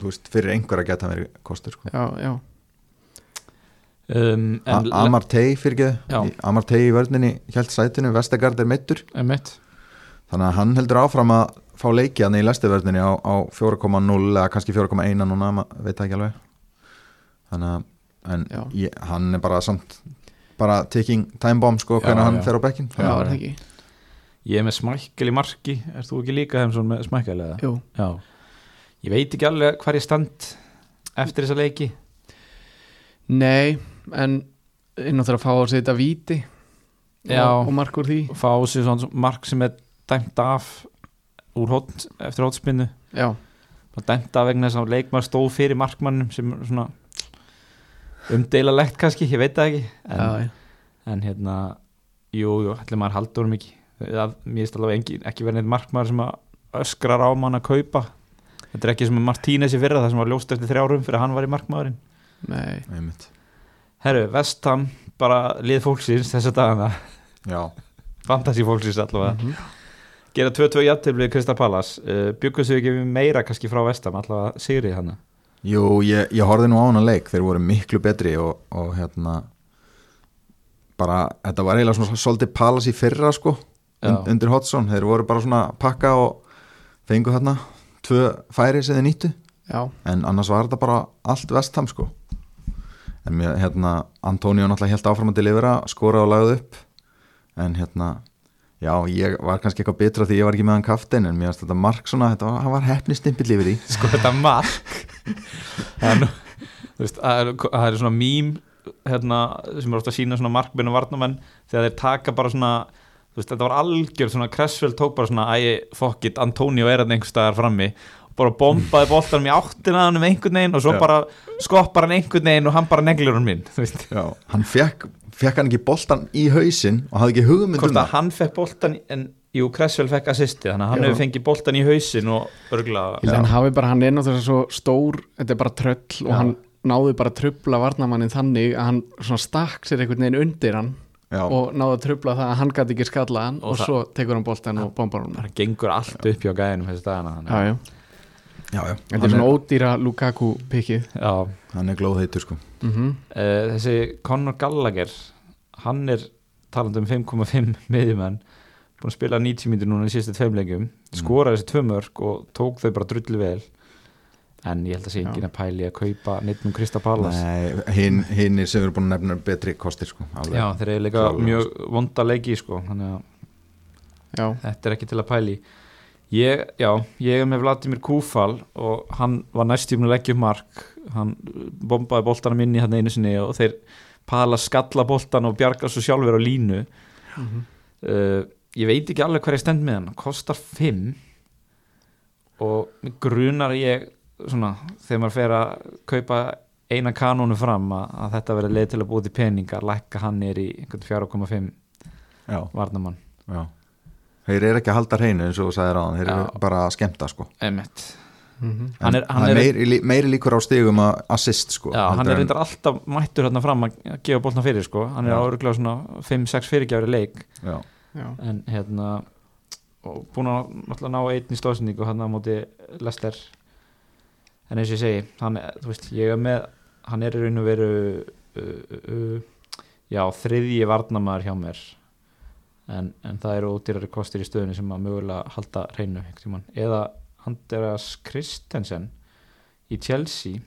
Speaker 2: þú veist, fyrir einhver að geta verið kostur sko.
Speaker 3: já, já,
Speaker 1: um,
Speaker 2: Amartey fyrir ekki Amartey í vörninni hjælt sætinu, Vestegard er
Speaker 1: Emmett,
Speaker 2: þannig að hann heldur áfram að fá leiki hann í lestivörninni á, á 4,0 eða kannski 4,1 núna, veit það ekki alveg þannig að ég, hann er bara samt bara taking time bomb sko hvernig hann
Speaker 1: já.
Speaker 2: fer á bekkin
Speaker 3: já, er það ekki?
Speaker 1: Ég er með smækkel í marki. Er þú ekki líka með smækkel eða?
Speaker 3: Jú.
Speaker 1: Já, ég veit ekki alveg hvar ég stand eftir þessa leiki.
Speaker 3: Nei, en inn á það að fá að setja víti
Speaker 1: Já.
Speaker 3: og, og mark úr því.
Speaker 1: Fá sér svona mark sem er dæmt af úr hótt, eftir hóttspinnu dæmt af vegna þess að leikmaður stóð fyrir markmannum sem er svona umdeilalegt kannski, ég veit það ekki en,
Speaker 3: já, já.
Speaker 1: en hérna jú, jú, allir maður haldur um ekki. Það, mér finnst alveg engin, ekki verið neitt markmaður sem að öskrar á mann að kaupa. Þetta er ekki sem að Martínez í fyrra það sem var ljóst eftir þrjárum fyrir að hann var í markmaðurinn.
Speaker 3: Nei,
Speaker 2: Einmitt.
Speaker 1: Herru, Vestham, bara lið fólksins þessa dagana,
Speaker 2: já,
Speaker 1: fantasy fólksins allavega.
Speaker 3: Mhm.
Speaker 1: gera 2-2 jættilblið Krista Pallas uh, byggur sig ekki meira kannski frá Vestham allavega sigrið hana
Speaker 2: jú, ég, ég horfði nú á hann að leik þeir voru miklu betri og, og hérna bara, þetta var eiginlega svona svolítið palas í fyrra sko und, undir Hodson, þeir voru bara svona pakka og fengu þarna tvö færi sem þeir nýttu.
Speaker 3: Já,
Speaker 2: en annars var þetta bara allt vestam sko. En mér, hérna Antonio náttúrulega helt áfram að delivera skora og lagði upp. En hérna já, ég var kannski eitthvað betra því ég var ekki með hann kaftin en mér finnst þetta mark svona, þetta var, hann var hefni stimpill yfir í
Speaker 1: sko þetta mark nú, þú veist, það er, svona mím hérna, sem er ofta að sína svona markmenn og varnamenn þegar þeir taka bara svona þú veist, þetta var algjör svona Cresswell tók bara svona æ, fuck it, Antonio er hann einhvers staðar frammi bara bombaði boltanum í áttina hann um einhvern veginn og svo
Speaker 2: Já.
Speaker 1: bara skoppar hann einhvern veginn og hann bara neglur hann minn
Speaker 2: já. hann fekk, fekk hann ekki boltan í hausinn og hafði ekki hugmynd
Speaker 1: hvort
Speaker 2: um
Speaker 1: að hann fekk boltan en jú, Cresswell fekk assisti þannig að hann
Speaker 3: Já.
Speaker 1: hefur fengið boltan í hausin og örgla
Speaker 3: hann hann er náttúrulega svo stór þetta er bara tröll og
Speaker 1: Já.
Speaker 3: hann náði bara að trubla varnamannin þannig að hann svona stakk sér einhvern veginn undir hann
Speaker 2: já,
Speaker 3: og náði að trubla það að hann gæti ekki skalla hann
Speaker 1: Og
Speaker 3: og, svo tekur hann boltan og bombar hann
Speaker 1: það gengur allt upp hjá gæðinum þessi dagana þannig
Speaker 3: já,
Speaker 1: að-
Speaker 3: já.
Speaker 2: já, já.
Speaker 3: þetta er
Speaker 2: Hann,
Speaker 3: svona ódýra Lukaku pikkið
Speaker 1: já,
Speaker 2: hann er glóðheitur sko
Speaker 3: mm
Speaker 1: Uh, þessi Conor Gallagher hann er talandi um 5,5 miðjumenn búin að spila 90 mínútur núna í síðustu tveim leikjum skoraði þessi tvö mörg og tók þau bara drullu vel. En ég held að sé
Speaker 3: Já.
Speaker 1: enginn að pæli að kaupa neitt um Krista Pallas
Speaker 2: Nei, hinn, hinn sem við erum búin að nefna eru betri kostir sko, alveg.
Speaker 1: Já, þeir eru líka mjög vonda leiki sko, þannig að
Speaker 3: já,
Speaker 1: þetta er ekki til að pæli ég, já, ég er með Vladimir Kúfal og hann var næstjum að leggja upp mark. Hann bombaði boltanum inn í hann einu sinni og þeir pala skalla boltan og bjarga svo sjálfur á línu.
Speaker 3: Mhm.
Speaker 1: uh, ég veit ekki alveg hvað ég stend með hann. Kostar 5 og grunar ég svona, þegar maður fer að kaupa eina kanónu fram að, að þetta verði leið til að búið til peninga lækka hann er í einhvern 4,5
Speaker 2: Já,
Speaker 1: varnamann
Speaker 2: já. Þeir eru ekki að halda hreinu eins og þú sagðir á hann, þeir eru bara að skemmta sko.
Speaker 1: emitt
Speaker 3: Mhm.
Speaker 1: Hann er- hann er-
Speaker 2: meiri, lí- meiri líkur á stigum að assist sko.
Speaker 1: Já, hann er
Speaker 2: en-
Speaker 1: reyndar alltaf mættur hérna fram að gefa boltna fyrir sko, hann er áruglega svona 5-6 fyrirgjafri leik.
Speaker 2: Já,
Speaker 3: já,
Speaker 1: en hérna og búin að náttúrulega ná einn í stóðsendingu hann á móti Lester. En eins og ég segi hann, veist, ég er með hann er í raun og veru uh, uh, já, þriðji varnamaður hjá mér. En, en það eru ódýrari kostir í stöðunni sem að mögulega halda tímann. eða Andreas Christensen í Chelsea.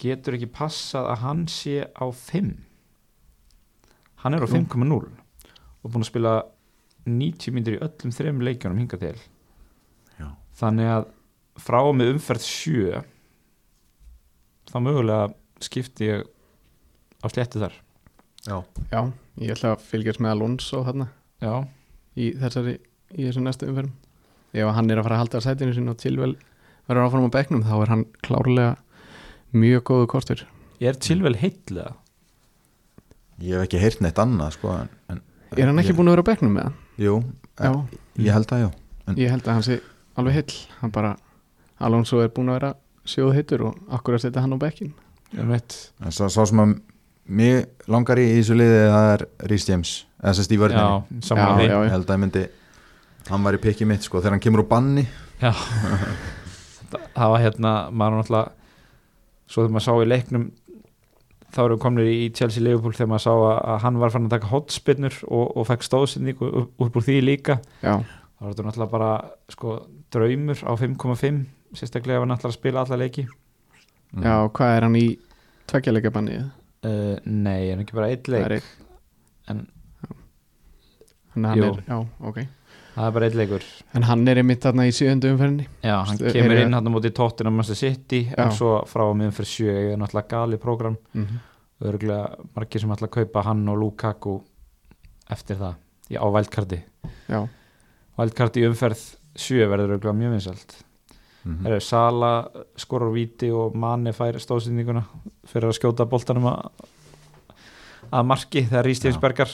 Speaker 1: Getur ekki passað að hann sé á 5 hann er á
Speaker 3: Jú.
Speaker 1: 5,0 og búin að spila 90 myndir í öllum þrejum leikjunum hinga til.
Speaker 2: Já,
Speaker 1: þannig að frá með umferð 7 þá mögulega skipti ég á sléttu þar.
Speaker 2: Já.
Speaker 3: já ég ætla að fylgjast með Alonso þarna
Speaker 1: já,
Speaker 3: í þessari í þessu næstu umferðum. Ef hann er að fara að halda sætinu sinni og tilvel verður áfram á bekknum þá er hann klárlega mjög góðu kostur
Speaker 1: ég er tilvel heitlega
Speaker 2: Ég hef ekki heyrt neitt annað sko, en, en,
Speaker 3: er hann ekki
Speaker 2: ég,
Speaker 3: búin að vera á bekknum með hann?
Speaker 2: Jú,
Speaker 3: Já,
Speaker 2: ég held að já.
Speaker 3: Ég held að hann sé alveg heill. Hann bara, Alonso er búin að vera sjóð heitur og akkur að setja hann á bekkin
Speaker 1: ég veit.
Speaker 2: En svo, svo sem að mér langar í þessu liði það er Rhys James eða sérst í vörðinni
Speaker 1: já, saman
Speaker 3: Já, já.
Speaker 2: Ég held að ég myndi hann var í pikki mitt sko þegar hann kemur úr banni.
Speaker 1: Já. Það, það var hérna, maður náttúrulega svo þegar maður sá í leiknum þá erum við komnir í Chelsea Liverpool þegar maður sá að, að hann var fann að taka hotspinnur og, og fekk upp úr því líka.
Speaker 3: Já,
Speaker 1: þá var þetta náttúrulega bara sko, draumur á 5,5 sérstaklega ef hann ætlar að spila alla leiki.
Speaker 2: Mm.
Speaker 3: já, hvað er hann í tveggjarleika bannið?
Speaker 1: uh, Nei, er hann ekki bara eitt
Speaker 3: er
Speaker 1: leik? en
Speaker 3: hann er, já, ok
Speaker 1: það er bara eitt leikur
Speaker 3: En hann er einmitt þarna í sjöundu umferðinni
Speaker 1: Já, hann
Speaker 3: Stu-
Speaker 1: kemur
Speaker 3: er-
Speaker 1: inn hann á móti tóttina Manchester City
Speaker 3: Já.
Speaker 1: en svo frá að miðum fyrir sjö er náttúrulega gali program
Speaker 3: mm -hmm.
Speaker 1: og örgulega margir sem ætla að kaupa hann og Lukaku eftir það í, á vældkarti
Speaker 3: Já,
Speaker 1: vældkarti í umferð 7 verður örgulega mjög vinsalt
Speaker 2: Mhm.
Speaker 1: mm. Sala skorur víti og Mane fær stóðsendinguna fyrir að skjóta boltanum að, að marki þegar Rís James
Speaker 2: Já.
Speaker 1: bergar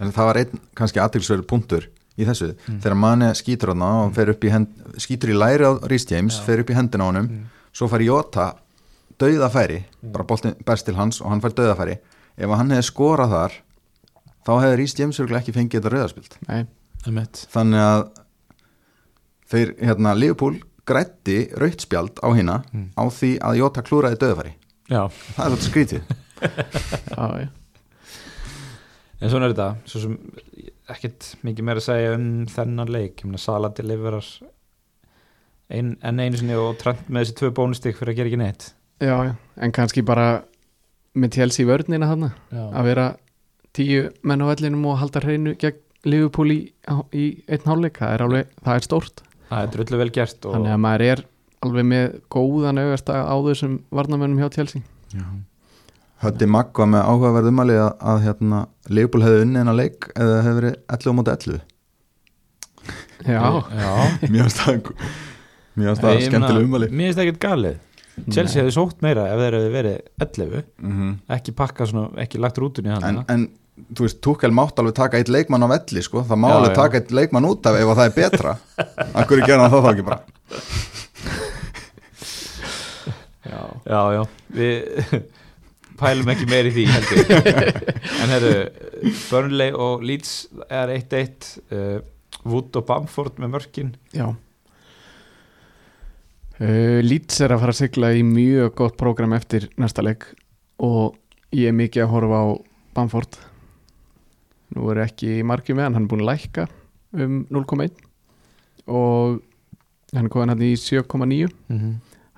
Speaker 2: En það var einn kannski aðtilsverður punktur í þessu
Speaker 1: Mm.
Speaker 2: þegar manni skýtur hann og fer upp í hend, skýtur í læri á Rhys James,
Speaker 1: Já.
Speaker 2: fer upp í hendina á honum
Speaker 1: Mm.
Speaker 2: svo fær Jota dauðafæri
Speaker 1: Mm.
Speaker 2: bara boltin berst til hans og hann fær dauðafæri ef hann hefði skorað þar þá hefði Rhys James örugglega ekki fengið þetta rauðarspilt
Speaker 3: nei,
Speaker 2: þannig að þeir, hérna, Liverpool grætti rautspjald á hina
Speaker 1: Mm.
Speaker 2: á því að Jota klúraði dauðafæri
Speaker 1: Já,
Speaker 2: það er svolítið skrítið
Speaker 3: já, já
Speaker 1: en svona er þetta svo sem ekkert mikið meira að segja um þennan leik, ég meina Sala deliverar ein, en einu sinni og trend með þessi tvö bónustík fyrir að gera ekki neitt.
Speaker 3: Já, já, en kannski bara með Chelsea vörnina þarna.
Speaker 1: Já,
Speaker 3: að vera tíu menn á vellinum og halda hreinu gegn Liverpool í, í einn hálfleik, það er alveg, það er stórt.
Speaker 1: Það er drullu vel gert og
Speaker 3: þannig að maður er alveg með góðan augasta á þessum varnamönnum hjá Chelsea
Speaker 2: Hötti Magg var með áhugaverð umali að, að hérna, Leopold hefði unnið hennar leik eða hefði verið 11 á móti 11
Speaker 3: Já,
Speaker 1: já.
Speaker 2: Mjög stað Mjög
Speaker 1: meina,
Speaker 2: skemmtileg umali
Speaker 1: Mér finnst ekkert galið. Chelsea hefði sótt meira ef þeir hefði verið 11
Speaker 2: mm
Speaker 1: ekki pakka svona, ekki lagt rútunni hann
Speaker 2: en, en þú veist, Túkel mátt alveg taka eitt leikmann á velli sko. það má
Speaker 1: Já,
Speaker 2: alveg
Speaker 1: já.
Speaker 2: taka eitt leikmann út af ef að það er betra. Akkur er gerðan það þá ekki bara?
Speaker 3: Já,
Speaker 1: Já, já, við pælum ekki meir í því heldur En herru, Burnley og Leeds er 1-1 uh, Wood og Bamford með mörkin
Speaker 3: já. Uh, Leeds er að fara að sigla í mjög gott prógram eftir næsta leik og ég er mikið að horfa á Bamford nú er ekki margir með hann, hann er búin að lækka um 0,1 og hann er komin hann í 7,9
Speaker 1: mm -hmm.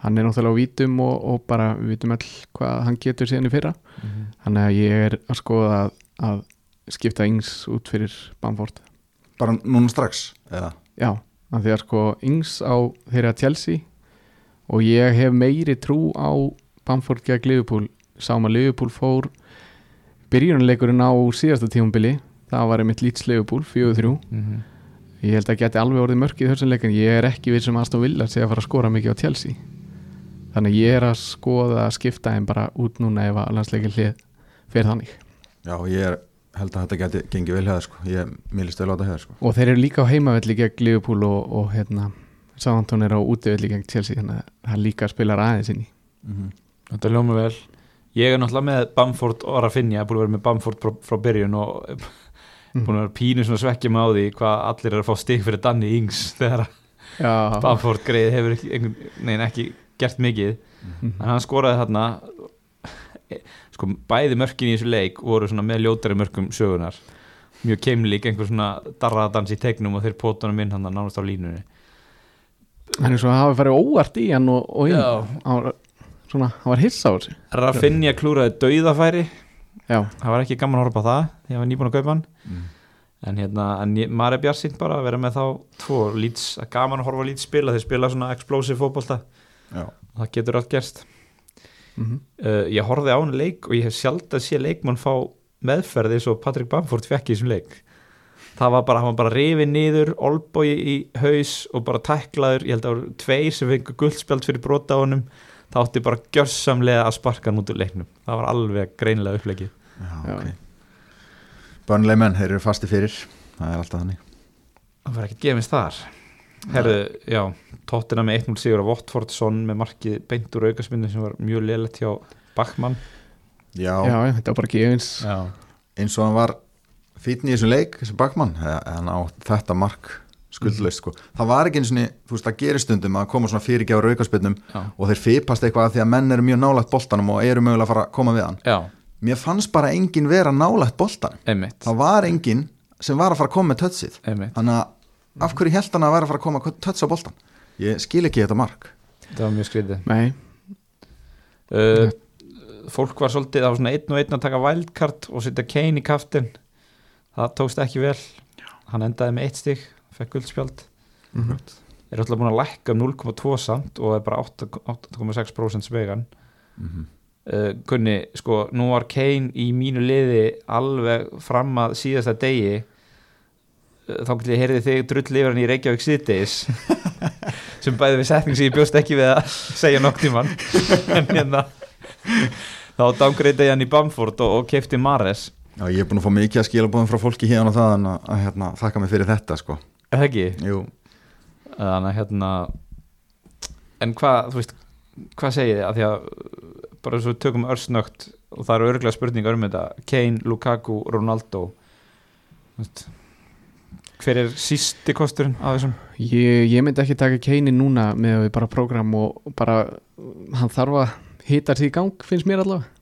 Speaker 3: Hann er náttúrulega á vítum og, og bara við vitum all hvað hann getur síðan í fyrra
Speaker 1: Mhm.
Speaker 3: þannig að ég er að skoða að, að skipta yngs út fyrir Bamford
Speaker 2: bara núna strax eða?
Speaker 3: já, af því að sko yngs á þeirra Chelsea og ég hef meiri trú á Bamford gegn Liverpool sá maður Liverpool fór byrjunarleikurinn á síðasta tímumbili það var einmitt Leeds Liverpool 4-3
Speaker 1: Mhm.
Speaker 3: ég held að geti alveg orðið mörkið þessum leikin ég er ekki við sem aðstof vilja að segja að fara að skora mikið á Chelsea þannig ég er að skoða að skipta þeim bara út núna ef að landsleikin hlið fyrir þannig.
Speaker 2: Já, ég er, held að þetta geti gengið vel hefða sko. ég minnist vel á þetta hefða sko.
Speaker 3: og þeir eru líka á heimavelli gegn Liverpool og, og hérna Sántón er á útivelli gegn Chelsea þannig að það líka spilar aðeins inn í.
Speaker 2: Mm
Speaker 1: Þetta ljóma vel. Ég er náttúrulega með Bamford og Rafinha búin að vera með Bamford frá, frá byrjun og búin að vera pínu svona svekkja með á því hvað allir er að fá stig fyrir Danny Ings þegar
Speaker 3: Já,
Speaker 1: Bamford greið hefur ekki, einhvern, nein, ekki gert mikið.
Speaker 3: Mhm.
Speaker 1: en hann skoraði þarna. Sko bæði mörkin í þessu leik voru svona með ljótari mörkum sögunar mjög keimlík, einhver svona darradans í tegnum og þeir pótunum inn hann nánast á línunni.
Speaker 3: Hann er svo að hafa farið óvart í hann og, og inn. Hann var, svona, hann var hissa á þessu.
Speaker 1: Rafinha klúraði dauðafæri.
Speaker 3: Já,
Speaker 1: það var ekki gaman að horfa á það því að ég var nýbúin að kaupa hann.
Speaker 2: Mm.
Speaker 1: en hérna, en maður er bjarsýnt bara að vera með þá tvo. Lýts, gaman að horfa á lýts spila þeir spila svona explosive fótbolta
Speaker 2: Já,
Speaker 1: og það getur allt gerst.
Speaker 3: Mm
Speaker 1: uh, ég horfði á hann leik og ég hef sjálf að sé leikmann fá meðferði eins og Patrick Bamford fekk í þessum leik. Það var bara, hann var bara rifið niður olbói í haus og bara tæklaður, ég held að það voru tveir sem fengur guldspjald fyrir brota á honum. Það átti bara gjörsamlega að sparka hann út úr leiknum. Það var alveg greinilega upplegið
Speaker 2: já,
Speaker 3: Já.
Speaker 2: ok. Börnlega menn, þeir eru fasti fyrir. Það er alltaf þannig.
Speaker 1: Það var ekki gefins þar herðu, já, tóttina með 1-0 sigur á Watfordson með markið beint úr aukarsmyndu sem var mjög lélætt hjá Bachmann.
Speaker 2: Já,
Speaker 3: já, þetta var bara gefins
Speaker 1: já,
Speaker 2: eins og hann var fítni í þessum leik, þessi bakmann hann á þetta mark skuldlaust sko. það var ekki eins og þú veist, það gerir stundum að koma svona fyrirgjár aukarspinnum
Speaker 1: já,
Speaker 2: og þeir fipast eitthvað að því að menn eru mjög nálægt boltanum og eru mögulega að fara að koma við hann.
Speaker 1: Já,
Speaker 2: mér fannst bara enginn vera nálægt boltanum.
Speaker 1: Einmitt.
Speaker 2: Það var enginn sem var að fara að koma með tötsið
Speaker 1: einmitt,
Speaker 2: þannig að af hverju held hann að vera að fara að koma tötsa á boltan ég skil ekki þetta mark.
Speaker 1: Það var mjög skrítið.
Speaker 3: Nei,
Speaker 1: uh, fólk var svolítið það var svona einn og einn að taka wildcard og setja Kane í kaftin það tókst ekki vel. Hann endaði með eitt stig, fekk guldspjald
Speaker 3: Mhm.
Speaker 1: er alltaf búin að lækka um 0,2 samt og er bara 8 8,6% svegan.
Speaker 2: Mm -hmm.
Speaker 1: uh, kunni, sko, nú var Kane í mínu liði alveg fram að síðasta degi þá getur ég heyrði þig drull yfir hann í Reykjavík síðdeis sem bæði við setning sem ég bjóst ekki við að segja nokk tíman en hérna þá dangreita ég hann í Bamford og, og kefti Mares.
Speaker 2: Já, ég er búin að fá mikið að skila búin frá fólki hérna og það en að, að hérna, þakka mig fyrir þetta sko.
Speaker 1: er það ekki?
Speaker 2: Jú,
Speaker 1: þannig að hérna en hvað, þú veist hvað segið þið, að því að bara svo tökum örsnögt og það eru örglega spurningar um þetta. Kane, Lukaku, Ronaldo. Þú veist, hver er sísti kosturinn af þessum?
Speaker 3: ég, ég myndi ekki taka Keini núna með að við bara program og bara hann þarf að hita sig í gang finnst mér allavega.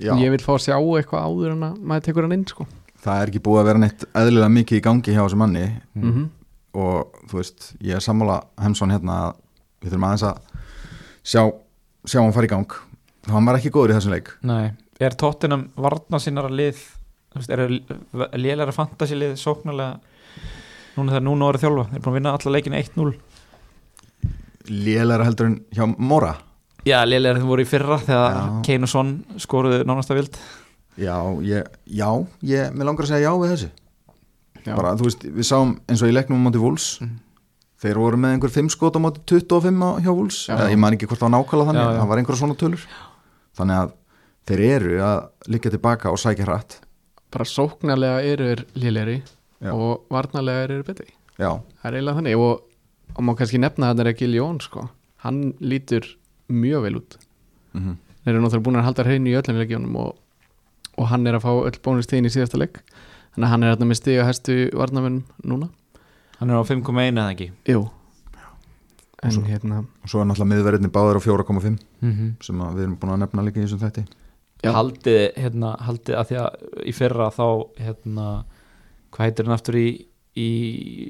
Speaker 2: Já.
Speaker 3: Ég vil fá að sjá eitthvað áður en að maður tekur hann inn sko.
Speaker 2: það er ekki búið að vera neitt eðlilega mikið í gangi hjá þessu manni.
Speaker 3: Mm -hmm.
Speaker 2: og þú veist, ég er sammála Hemsson hérna að við þurfum aðeins að sjá, sjá hann fara í gang. Hann var ekki góður í þessum leik.
Speaker 1: Nei, er tóttinam varna sinnara lið þú veist, er lélæra fantasilið sóknarlega núna þegar núna orðið þjálfa, er búin að vinna alla leikin 1-0
Speaker 2: lélæra heldur en hjá Mora?
Speaker 1: Já, lélæra þeim voru í fyrra þegar. Kane og Son skoruðu nánast að vild.
Speaker 2: Já, ég, já, ég, mér langar að segja já við þessu.
Speaker 3: Já.
Speaker 2: bara, þú veist, við sáum eins og í leiknum á móti Vúls þeir voru með einhver 5 skot á móti 25 á- hjá Vúls, ég man ekki hvort það var nákvæmlega þannig,
Speaker 1: Já, já.
Speaker 2: það var einhverja svona tölur. Þannig að þeir eru að liggja tilbaka og sækja hratt.
Speaker 3: Bara sóknarlega eru er léleri
Speaker 2: Já.
Speaker 3: og varnarlega eru er betri.
Speaker 2: Já,
Speaker 3: það er eiginlega þannig. Og, og má kannski nefna að þetta er ekki Ljón sko. hann lítur mjög vel út.
Speaker 2: Mm
Speaker 3: þeir eru náttúrulega búin að halda hreinu í öllum leikjónum og, og hann er að fá öll bónustíðin í síðasta leik. Þannig að hann er að með stiga hæstu varnamennum núna.
Speaker 1: Hann er á 5,1 eða ekki?
Speaker 3: Jú. En
Speaker 2: Svo-
Speaker 3: hérna
Speaker 2: og svo er náttúrulega miðverðinni báður á 4,5
Speaker 1: mm -hmm.
Speaker 2: sem að við erum búin að nefna líka í þessum þætti.
Speaker 3: Já.
Speaker 1: Haldið, hérna, haldið að því að í fyrra þá hérna, hvað heitir hann aftur í, í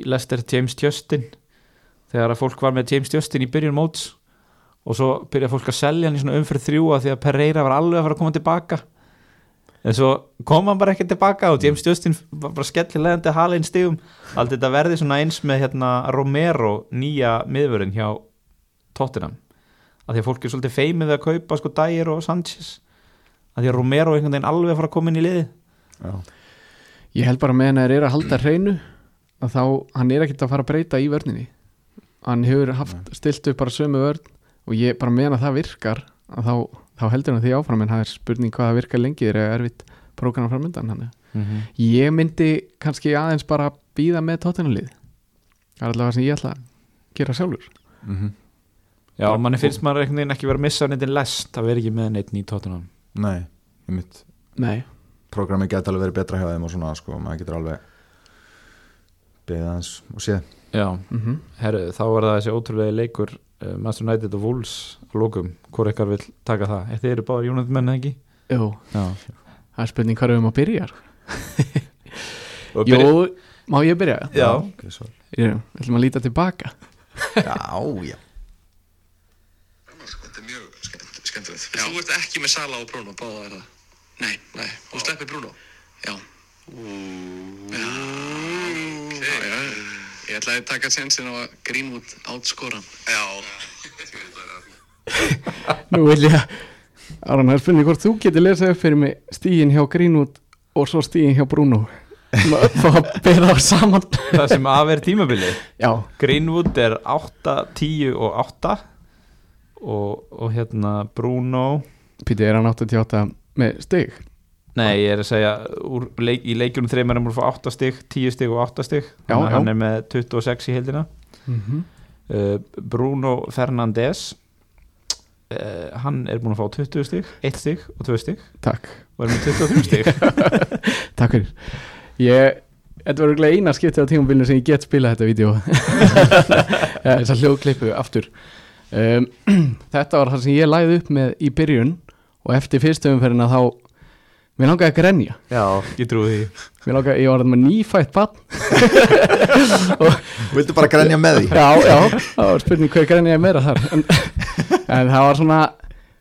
Speaker 1: Lester James Justin? Þegar að fólk var með James Justin í byrjun móts og svo byrja fólk að selja hann í svona umfyrir þrjú að því að Pereira var alveg að fara að koma tilbaka. En svo kom hann bara ekki tilbaka og James Justin var bara skellilegandi að hala inn stigum. Allt þetta verði svona eins með hérna Romero nýja miðvörinn hjá Tottenham. Að því að fólk er svolítið feimið að kaupa sko Dyer og Sanchez. Að því að Romero einhvern veginn alveg að fara að koma inn í liði
Speaker 2: Já,
Speaker 3: Ég held bara með hann að er að halda hreinu að þá, hann er ekkert að fara að breyta í vörninni. Hann hefur haft stilt upp bara sömu vörn og ég bara meðan að það virkar að þá, þá heldur hann því áfram en það er spurning hvað það virkar lengi þegar er erfitt prógrana framöndan hann
Speaker 1: mm -hmm.
Speaker 3: ég myndi kannski aðeins bara býða með tóttunarlið það er allavega það sem ég ætla að gera sjálfur.
Speaker 2: Mm
Speaker 1: Já, manni finnst maður ekki vera að missa neitt lest að vera ekki með neitt í Tottenham.
Speaker 2: Nei, ég mitt
Speaker 3: Nei,
Speaker 2: Programmi geti alveg verið betra hjá þeim og svona sko, maður getur alveg beðið aðeins og séð
Speaker 1: Já,
Speaker 3: mm
Speaker 1: herru, þá var það þessi ótrúlega leikur uh, Master United og Wolves á lókum, hvor ykkar vil taka það Þið eru báður United menn eða ekki?
Speaker 3: jú,
Speaker 1: Já
Speaker 3: það er spurning hvað við um að byrja Jú, má ég byrja?
Speaker 1: Já.
Speaker 2: ok, svo.
Speaker 3: Jú, ætlum að líta tilbaka
Speaker 2: Já, já
Speaker 5: Þetta er mjög skemmt, skemmtilegt. Þú ert ekki með Sala og Bruno, báða er það? Nei. Nei, þú sleppir Bruno? Já. Já. Ok. Já, já. Ég ætlaði að taka sensin á að Greenwood átskoran. Já.
Speaker 3: Nú vil ég Aron, það er spurning hvort þú getur lesað upp fyrir mig stígin hjá Greenwood og svo stígin hjá Bruno að það saman
Speaker 1: Það sem af er tímabili
Speaker 3: Já,
Speaker 1: Greenwood er 8, 10 og 8 og, og hérna Bruno
Speaker 3: Píti er hann 88 með stig?
Speaker 1: Nei, ég er að segja úr, leik, í leikjunum þreim er hann múið að fá 8 stig 10 stig og 8 stig.
Speaker 3: Já,
Speaker 1: Þannig að
Speaker 3: já.
Speaker 1: hann er með 26 í heildina.
Speaker 3: Mm -hmm.
Speaker 1: uh, Bruno Fernandes uh, hann er búin að fá 20 stig 1 stig og 2 stig.
Speaker 3: Takk,
Speaker 1: og er með 23 stig.
Speaker 3: Takk fyrir. Ég, þetta var örugglega eina skiptið á tímabilinu sem ég get spilað þetta vídeo. Þessa hljóðklippu aftur. Um, Þetta var það sem ég læði upp með í byrjun og eftir fyrstu umferðina þá Mér langaði að grenja.
Speaker 1: Já, ég trúi því.
Speaker 3: Mér langaði, ég var með nýfætt bann
Speaker 2: Vildu bara grænja með því?
Speaker 3: Já, já, það var spurning hver grenja ég meira þar. En, en það var svona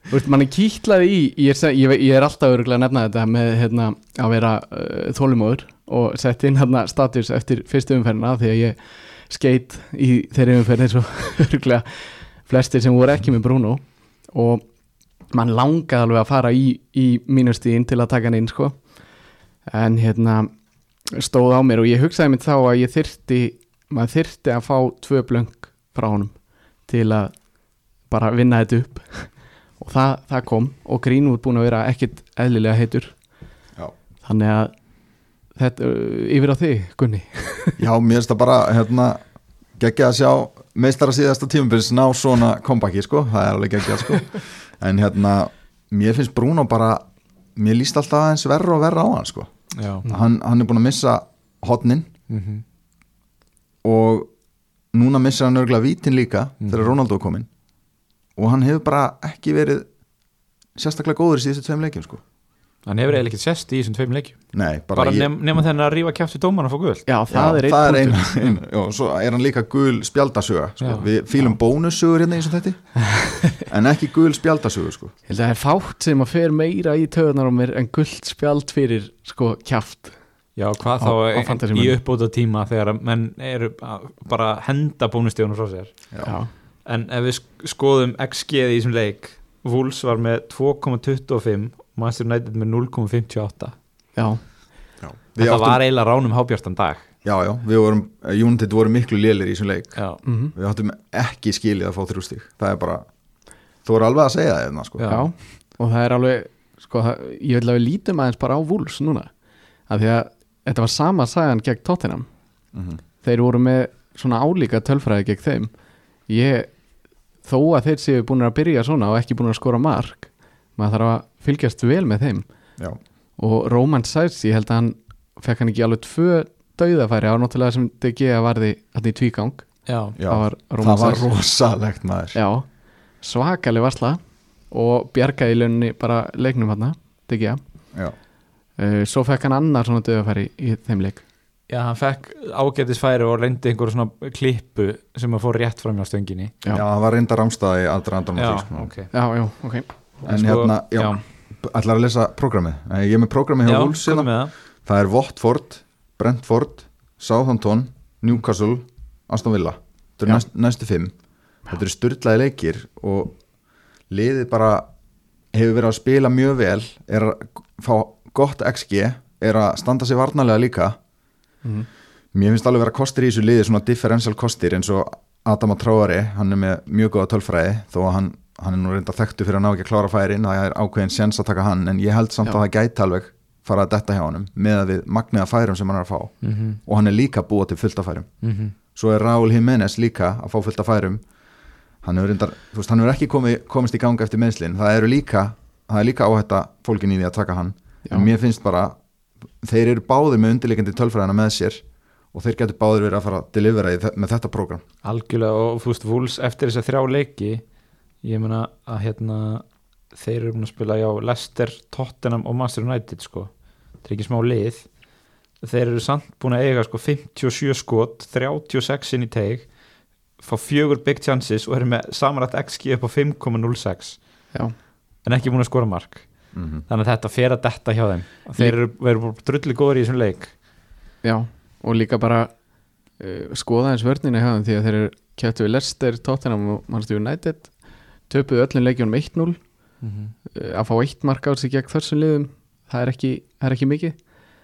Speaker 3: þú veist, manni kýtlaði í ég er, ég, ég er alltaf öruglega að nefna þetta með hérna, að vera uh, þólumóður og sett inn hérna status eftir fyrstu umferðina því að ég skeit í þeirri umferð eins og öruglega flestir sem voru ekki með Bruno. Og mann langaði alveg að fara í, í mínustíðin til að taka hann inn sko. En hérna stóð á mér og ég hugsaði mér þá að ég þyrti maður þyrti að fá tvö blöng frá honum til að bara vinna þetta upp. Og það, það kom og Greenwood búin að vera ekkit eðlilega heitur.
Speaker 2: Já.
Speaker 3: þannig að þetta, yfir á þig Gunni.
Speaker 2: Já, mér finnst það bara hérna, geggja að sjá meistara síðasta tímubils ná svona kompaki sko, það er alveg geggja sko en hérna, mér finnst Bruno bara mér líst alltaf aðeins verra og verra á hann sko. Hann, hann er búin að missa hotnin
Speaker 1: mm
Speaker 2: og núna missar hann örgulega vítin líka þegar Ronaldo kominn. Og hann hefur bara ekki verið sérstaklega góður í síðustu tveim leikjum sko
Speaker 1: hann hefur eiginlega ekkert sest í þessum tveim leikjum.
Speaker 2: Nei, bara,
Speaker 1: bara
Speaker 2: ég,
Speaker 1: nefn, nema þennan að rífa í dóman og fá gull
Speaker 3: Já, það
Speaker 2: já,
Speaker 3: er einn
Speaker 2: það er
Speaker 3: punktur.
Speaker 2: ein, ein, og svo er hann líka gul spjaldasuga sko. Við fýlum bónusugur hérna eins og þetta. En ekki gul spjaldasugur sko.
Speaker 3: Það er fátt sem að fer meira í töðunar á mér en gullt spjald fyrir sko kjaft.
Speaker 1: Já, hvað
Speaker 3: Á-
Speaker 1: þá
Speaker 3: á
Speaker 1: í uppbóta tíma þegar menn eru bara henda bónustíðunum frá sér?
Speaker 3: Já,
Speaker 1: en ef við sk- skoðum XG í þessum leik Wolves var með 2,25 og Manchester United með 0,58
Speaker 3: já,
Speaker 2: við
Speaker 1: það
Speaker 2: áttum,
Speaker 1: var eiginlega ránum hábjartan dag.
Speaker 2: Já, já, við vorum United voru miklu lélir í þessum leik.
Speaker 1: Já,
Speaker 3: mm
Speaker 2: við áttum ekki skilið að fá þrjústík það er bara, þú voru alveg að segja það hérna, sko.
Speaker 1: Já.
Speaker 3: já. og það er alveg sko, það, ég vil að við lítum aðeins bara á Wolves núna. Af því að þetta var sama sagan gegn Tottenham.
Speaker 2: Mhm.
Speaker 3: þeir voru með svona álíka tölfræði gegn þeim. Ég, þó að þeir séu búin að byrja svona og ekki búin að skora mark maður þarf að fylgjast vel með þeim.
Speaker 2: Já,
Speaker 3: og Roman Sæs, ég held að hann fekk hann ekki alveg tvö dauðafæri á náttúrulega sem DG varði hann í tvígang.
Speaker 1: Já,
Speaker 2: já.
Speaker 3: það var
Speaker 2: það var rosalegt maður.
Speaker 3: Já, svakalig varsla og bjargaði í launinni bara leiknum hann, DG
Speaker 2: já,
Speaker 3: uh, svo fekk hann annar svona döðafæri í þeim leik.
Speaker 1: Já, hann fekk ágætis færi og reyndi einhver svona klippu sem að fór rétt fram hjá stönginni.
Speaker 2: Já,
Speaker 3: Já.
Speaker 2: það var reynda rámstæði aðdraðandan á
Speaker 1: já,
Speaker 2: því sko.
Speaker 1: ok.
Speaker 3: Já, já, ok
Speaker 2: En
Speaker 1: Sko,
Speaker 2: hérna, já,
Speaker 1: já.
Speaker 2: ætlar að lesa prógramið Ég er með prógramið hjá
Speaker 1: komum
Speaker 2: hérna.
Speaker 1: það
Speaker 2: er Watford, Brentford Southampton, Newcastle Aston Villa Þetta eru næst, næstu fimm Þetta eru styrlaði leikir og liðið bara hefur verið að spila mjög vel er að fá gott XG er að standa sig varnarlega líka
Speaker 3: Mhm.
Speaker 2: Mér finnst alveg vera kostir í þessu liði svona differential kostir eins og Adam Tráari, hann er með mjög góða tölfræði þó að hann, hann er nú reynda þekktu fyrir að ná ekki að klára færin það er ákveðin séns að taka hann en ég held samt
Speaker 3: Já.
Speaker 2: að það gæti alveg fara að detta hjá honum með að við magniða færum sem hann er að fá.
Speaker 1: Mhm,
Speaker 2: og hann er líka búið til fullt af færum.
Speaker 1: Mhm.
Speaker 2: svo er Raúl Jiménez líka að fá fullt af færum. Hann hefur, reyndar, þú veist, hann hefur ekki komið, komist í ganga eftir meðslin það, eru líka, það er líka áhætta fólkin í því að taka hann.
Speaker 3: Já.
Speaker 2: en mér finnst bara þeir eru báðir með undirleikandi tölfræðina með sér og þeir getur báðir verið að fara að delivera með þetta prógram.
Speaker 1: Algjörlega og þú veist, Wolves eftir þess að þrjá leiki ég meina að hérna þeir eru búin að spila já Leicester, Tottenham og Manchester United sko. Þetta er ekki smá lið. Þeir eru samt búin að eiga sko 57 skot 36 inn í teig fá fjögur big chances og eru með samanrætt XG upp á 5,06
Speaker 3: já,
Speaker 1: en ekki búin að skora mark.
Speaker 2: Mm -hmm.
Speaker 1: þannig að þetta fer að detta hjá þeim. Þeir eru, eru bara drulli góður í þessum leik.
Speaker 3: Já og líka bara uh, skoða eins vörnina hjá þeim því að þeir eru kjöptu við Leicester, Tottenham og Manchester United töpuðu öllum leikjunum 1-0 uh, að fá eitt mark á sig gegn þessum liðum það er ekki, það er ekki mikið.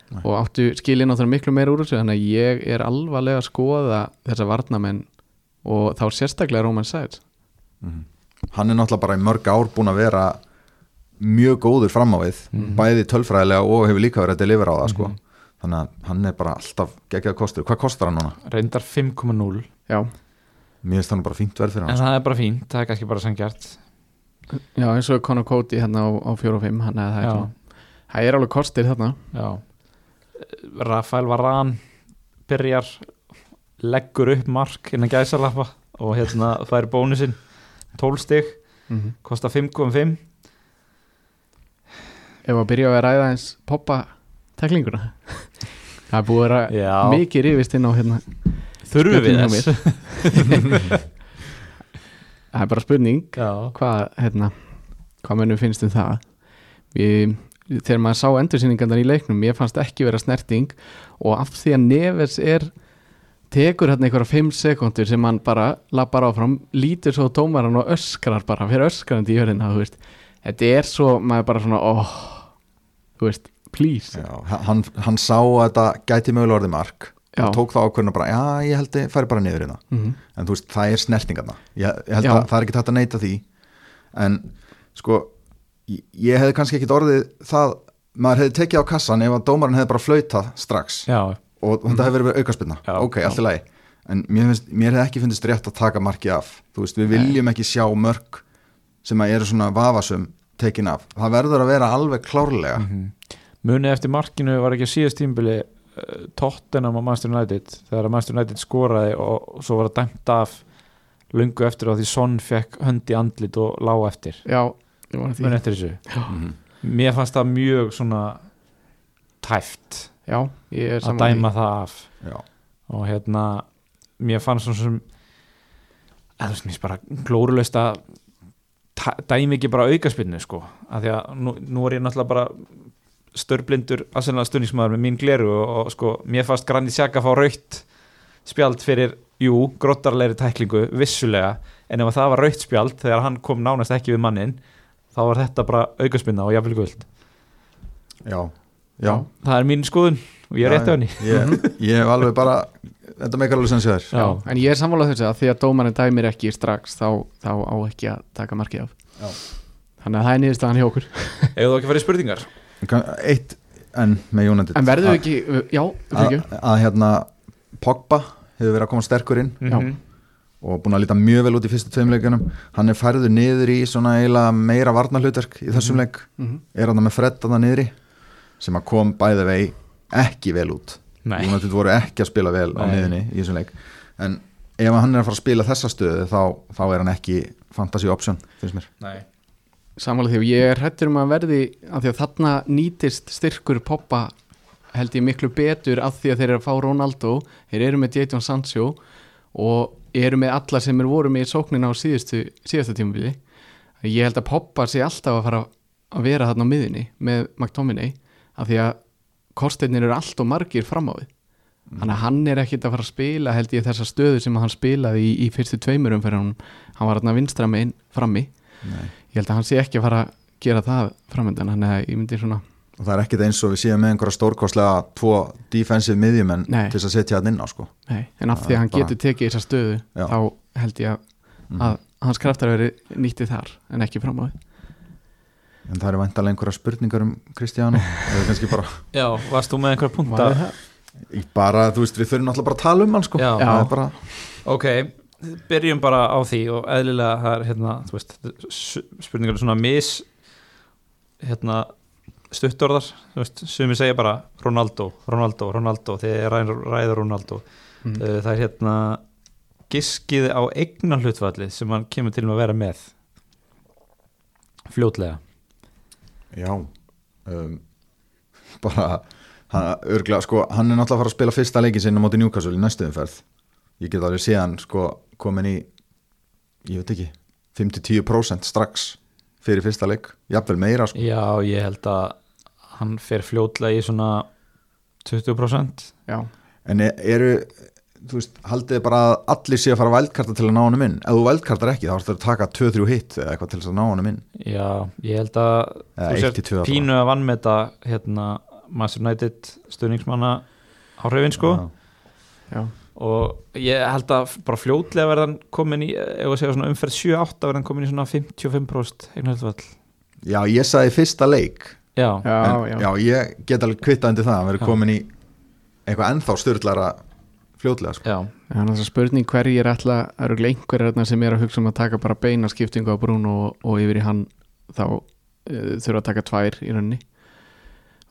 Speaker 2: Nei.
Speaker 3: og áttu skilin á það miklu meira úr þessu þannig að ég er alvarlega að skoða þessa varnamenn og þá sérstaklega Roman Sæts
Speaker 2: hann er náttúrulega bara í mörg ár búin að vera mjög góður fram á við bæði tölfræðilega og hefur líka verið að delivera á það sko. þannig að hann er bara alltaf geggjað kostur, hvað kostar hann núna?
Speaker 1: reyndar 5,0
Speaker 3: já,
Speaker 2: Mér finnst hann bara fínt verð fyrir
Speaker 1: en
Speaker 2: hann sko.
Speaker 1: það er bara fínt, það er kannski bara sangjart
Speaker 3: já eins og Conor Cody hérna á, á 4 og 5 hann er það, er
Speaker 1: Já.
Speaker 3: svona- það er alveg kostir þarna.
Speaker 1: Já. Rafael Varan byrjar leggur upp mark innan gæsalappa og hérna það er bónusinn 12 stig,
Speaker 3: mm -hmm.
Speaker 1: kostar 5,5
Speaker 3: ef að byrja að ræða eins poppa teklinguna það er búið að mikið rifist inn á hérna
Speaker 1: Þurfum við þess?
Speaker 3: það er bara spurning.
Speaker 1: Já,
Speaker 3: hvað, hérna, hvað mönnum finnst um það? Við, þegar maður sá endursýningarnar í leiknum ég fannst ekki vera snerting og af því að Neves er tekur hérna einhverja 5 sekundur sem hann bara lappar áfram lítur svo á dómaran og öskrar bara fyrir öskrandi í hörðina þú veist. þetta er svo, maður bara svona oh, þú veist, please.
Speaker 2: Já, hann, hann sá að þetta gæti mögulega orðið mark Hann tók það ákvörðuna bara, já ég held að færi bara niður hérna.
Speaker 3: Mm
Speaker 2: en þú veist, það er snertingarna ég, ég held
Speaker 3: Já.
Speaker 2: að það er ekki hægt að neita því. En sko ég, ég hefði kannski ekkit orðið það maður hefði tekið á kassan ef að dómarinn hefði bara flautað strax.
Speaker 1: Já,
Speaker 2: og þetta hefði verið aukarspilna, ok, allt í lagi. En mér, finnst, mér hefði ekki finnist rétt að taka markið af, þú veist, við viljum ekki sjá mörk sem að eru svona vafasum tekin af, það verður að vera alveg klárlega.
Speaker 1: Munið eftir markinu var ekki síðast tímbili Tottenham og Manchester United þegar að Manchester United skoraði og svo var það dæmt af lungu eftir og því Son fekk hönd í andlit og lág eftir.
Speaker 3: Já, ég var því.
Speaker 1: Eftir þessu.
Speaker 2: Mhm.
Speaker 1: mér fannst það mjög svona tæft
Speaker 3: já, ég er
Speaker 1: að dæma það af.
Speaker 2: Já.
Speaker 1: og hérna mér fannst svona sem eða þú veist, mér finnst bara glórulaust að dæmi ekki bara aukaspinnu sko, af því að nú, nú er ég náttúrulega bara störblindur aðsennlega stunningsmaður með mín gleru og, og sko, mér fannst Granit Xhaka fá raukt spjald fyrir, jú, grottarlegri tæklingu, vissulega en ef það var raukt spjald þegar hann kom nánast ekki við mannin, þá var þetta bara aukaspinna og jafnvel guld
Speaker 2: Já, já,
Speaker 1: það er mín skoðun og ég er rétt af henni
Speaker 2: ég, ég hef alveg bara þetta meikar alveg sem
Speaker 1: Já.
Speaker 3: Já, en ég er samfélagað þessu að því að dómarinn dæmir ekki strax þá, þá á ekki að taka markið af
Speaker 2: Já.
Speaker 3: þannig að það er niðurstaðan hjá okkur
Speaker 1: Eða þú ekki farið spurningar?
Speaker 2: Eitt en með United
Speaker 3: en verður við ekki, já,
Speaker 2: að, að hérna Pogba hefur verið að koma sterkur inn
Speaker 3: Já.
Speaker 1: Mhm.
Speaker 2: og búin að líta mjög vel út í fyrstu tveimleikunum hann er færður niður í svona eiginlega meira varnarhlutverk í þessum leik
Speaker 3: Mhm.
Speaker 2: er hann með Fred að það niðri sem að kom bæði vei ekki vel út. United voru ekki að spila vel á
Speaker 1: Nei.
Speaker 2: miðunni í þessum leik en ef hann er að fara að spila þessa stöðu þá, þá er hann ekki fantasy option finnst mér
Speaker 1: Nei
Speaker 3: samfélagað því ég er hrættur um að verði að því að þarna nýtist styrkur poppa held ég miklu betur af því að þeir eru að fá Ronaldo. Þeir eru með Jadon Sancho og eru með alla sem eru voru með í sóknina á síðustu, síðustu tímubili ég held að Poppa sé alltaf að fara að vera þarna á miðinni með McTominay af því að kosteinir eru allt og margir fram á við. Þannig að hann er ekkit að fara að spila held ég þessa stöðu sem hann spilaði í, í fyrstu tveimurum fyrir hann hann var þarna vinstra megin frammi.
Speaker 2: Nei.
Speaker 3: Ég held að hann sé ekki að fara að gera það framöndan, hann er ég myndi svona
Speaker 2: og það er ekkit eins og við séum með einhverja stórkostlega tvo defensive miðjumenn til þess að setja hann inn á sko.
Speaker 3: Nei, en af því
Speaker 2: Já,
Speaker 3: að hann
Speaker 2: bara-
Speaker 3: getur tekið þessa stöðu
Speaker 2: Já.
Speaker 3: þá held ég að, að hans kraftar veri nýttið þar en ekki fram á við
Speaker 2: en það eru væntalega einhverja spurningar um Kristjánu bara,
Speaker 1: Já, varst þú með einhverja punta?
Speaker 2: Ég bara þú veist, við þurfum náttúrulega bara að tala um hann sko.
Speaker 1: Já.
Speaker 2: það er bara,
Speaker 1: Ok, byrjum bara á því og eðlilega það er hérna, þú veist, spurningar svona mis hérna stuttorðar, þú veist, sumi segja bara Ronaldo, Ronaldo, Ronaldo þegar ræður, ræður Ronaldo.
Speaker 3: Mm.
Speaker 1: uh, það er hérna giskið á eignan hlutfallið sem hann kemur til að vera með. Fljótlega.
Speaker 2: Já um, bara hann, örgla, sko, hann er náttúrulega að fara að spila fyrsta leikin sinna móti Newcastle í næstu umferð. Ég get alveg séð hann sko komin í ég veit ekki 5-10% strax fyrir fyrsta leik, jafnvel meira sko.
Speaker 1: Já, ég held að hann fer fljótlega í svona 20%
Speaker 3: já,
Speaker 2: en e- eru þú veist, haldið bara að allir sé að fara vældkarta til að ná honum inn? Ef þú vældkartar ekki, þá ertu að taka 2-3 hitt eða eitthvað til að ná honum inn.
Speaker 1: Já, ég held að
Speaker 2: Eða
Speaker 1: þú sért pínu að vannmeta hérna Master United stuðningsmanna áhrifin sko.
Speaker 2: Já.
Speaker 3: já,
Speaker 1: og ég held að bara fljótlega verðan komin í, ef að segja svona umferð 7-8 verðan komin í svona 55% eignarhaldvall
Speaker 2: já, ég sagði fyrsta leik.
Speaker 1: Já,
Speaker 3: já,
Speaker 2: en,
Speaker 3: já,
Speaker 2: já, ég get alveg kvittað undir það að vera
Speaker 1: Já.
Speaker 2: komin í eitthvað ennþá styrlara fljótlega sko.
Speaker 1: já,
Speaker 3: Þannig að það er spurning hverjir ætla að eru einhverjir þarna sem er að hugsa um að taka bara beina skiptingu á Bruno og, og yfir í hann þá uh, þurfa að taka tvær í rauninni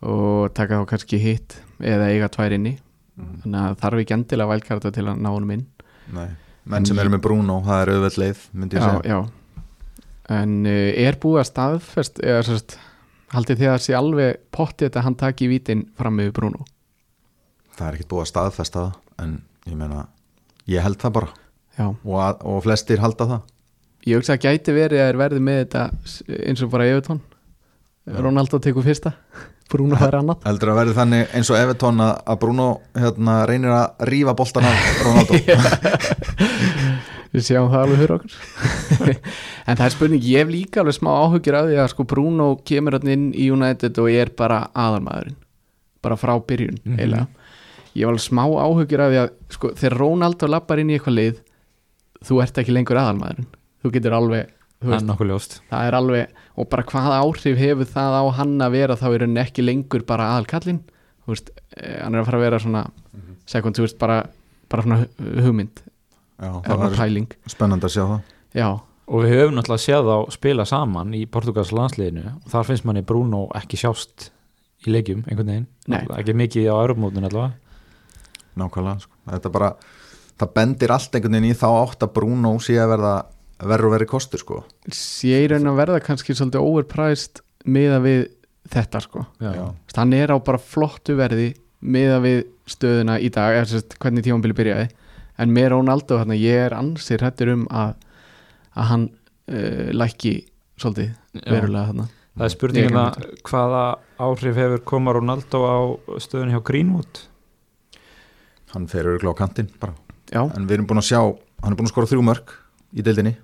Speaker 3: og taka þá kannski hitt eða eiga tvær inni þannig að þarf ekki endilega vælkarta til að ná honum inn.
Speaker 2: Nei. menn sem eru með Bruno, það er auðveld leið myndi ég
Speaker 3: já,
Speaker 2: segja.
Speaker 3: já. En uh, er búið að staðfest eða sérst haldið þið að sé alveg pottið að hann taki vítin fram með Bruno?
Speaker 2: Það er ekkert búið að staðfesta það en ég meina, ég held það bara. Og, að, og flestir halda það.
Speaker 3: Ég hugsa að gæti verið að er verið með þetta eins og bara Evertón Ronaldo tekur fyrsta Bruno fær annað.
Speaker 2: heldur að verði þannig eins og Evertón að, að Bruno hérna, reynir að rífa boltan af Ronaldo.
Speaker 3: Við sjáum það alveg fyrir okkur. En það er spurning, ég hef líka alveg smá áhugir af því að sko Bruno kemur inn í United og er bara aðalmaðurinn. Bara frá byrjun mm
Speaker 1: Mhm.
Speaker 3: ég hef alveg smá áhugir af því að sko, þegar Ronaldo lappar inn í eitthvað lið þú ert ekki lengur aðalmaðurinn. Þú getur alveg veist, það er alveg og bara hvaða áhrif hefur það á hann að vera þá er hann ekki lengur bara veist, eh, hann er að fara að vera svona sekund, þú veist, bara, bara svona hu- hugmynd.
Speaker 2: Já, það er
Speaker 3: pæling.
Speaker 2: spennandi að sjá það.
Speaker 3: Já,
Speaker 1: og við höfum náttúrulega séð þá spila saman í Portugals landsliðinu. Og þar finnst manni Bruno ekki sjást í leikjum einhvern veginn,
Speaker 3: Nei.
Speaker 1: ekki mikið á Europamótinu allavega.
Speaker 2: Nákvæmlega, sko. þetta bara það bendir allt einhvern veginn í þá átt að Bruno sé að verða verður og verið kostur sko.
Speaker 3: Sé í raun að verða kannski svolítið overpriced miða við þetta sko. Hann er á bara flottu verði miða við stöðuna í dag eða sérst, hvernig tímanbili byrjaði. En með Ronaldo hérna, ég er ansið hrættur um að, að hann uh, lækki svolítið verulega þarna.
Speaker 1: Það er spurningin
Speaker 3: Ég
Speaker 1: að hvaða áhrif hefur koma Ronaldo á stöðunni hjá Greenwood?
Speaker 2: Hann fer örgulega á kantinn bara.
Speaker 3: Já,
Speaker 2: en við erum búin að sjá, hann er búin að skora þrjú mörg í deildinni,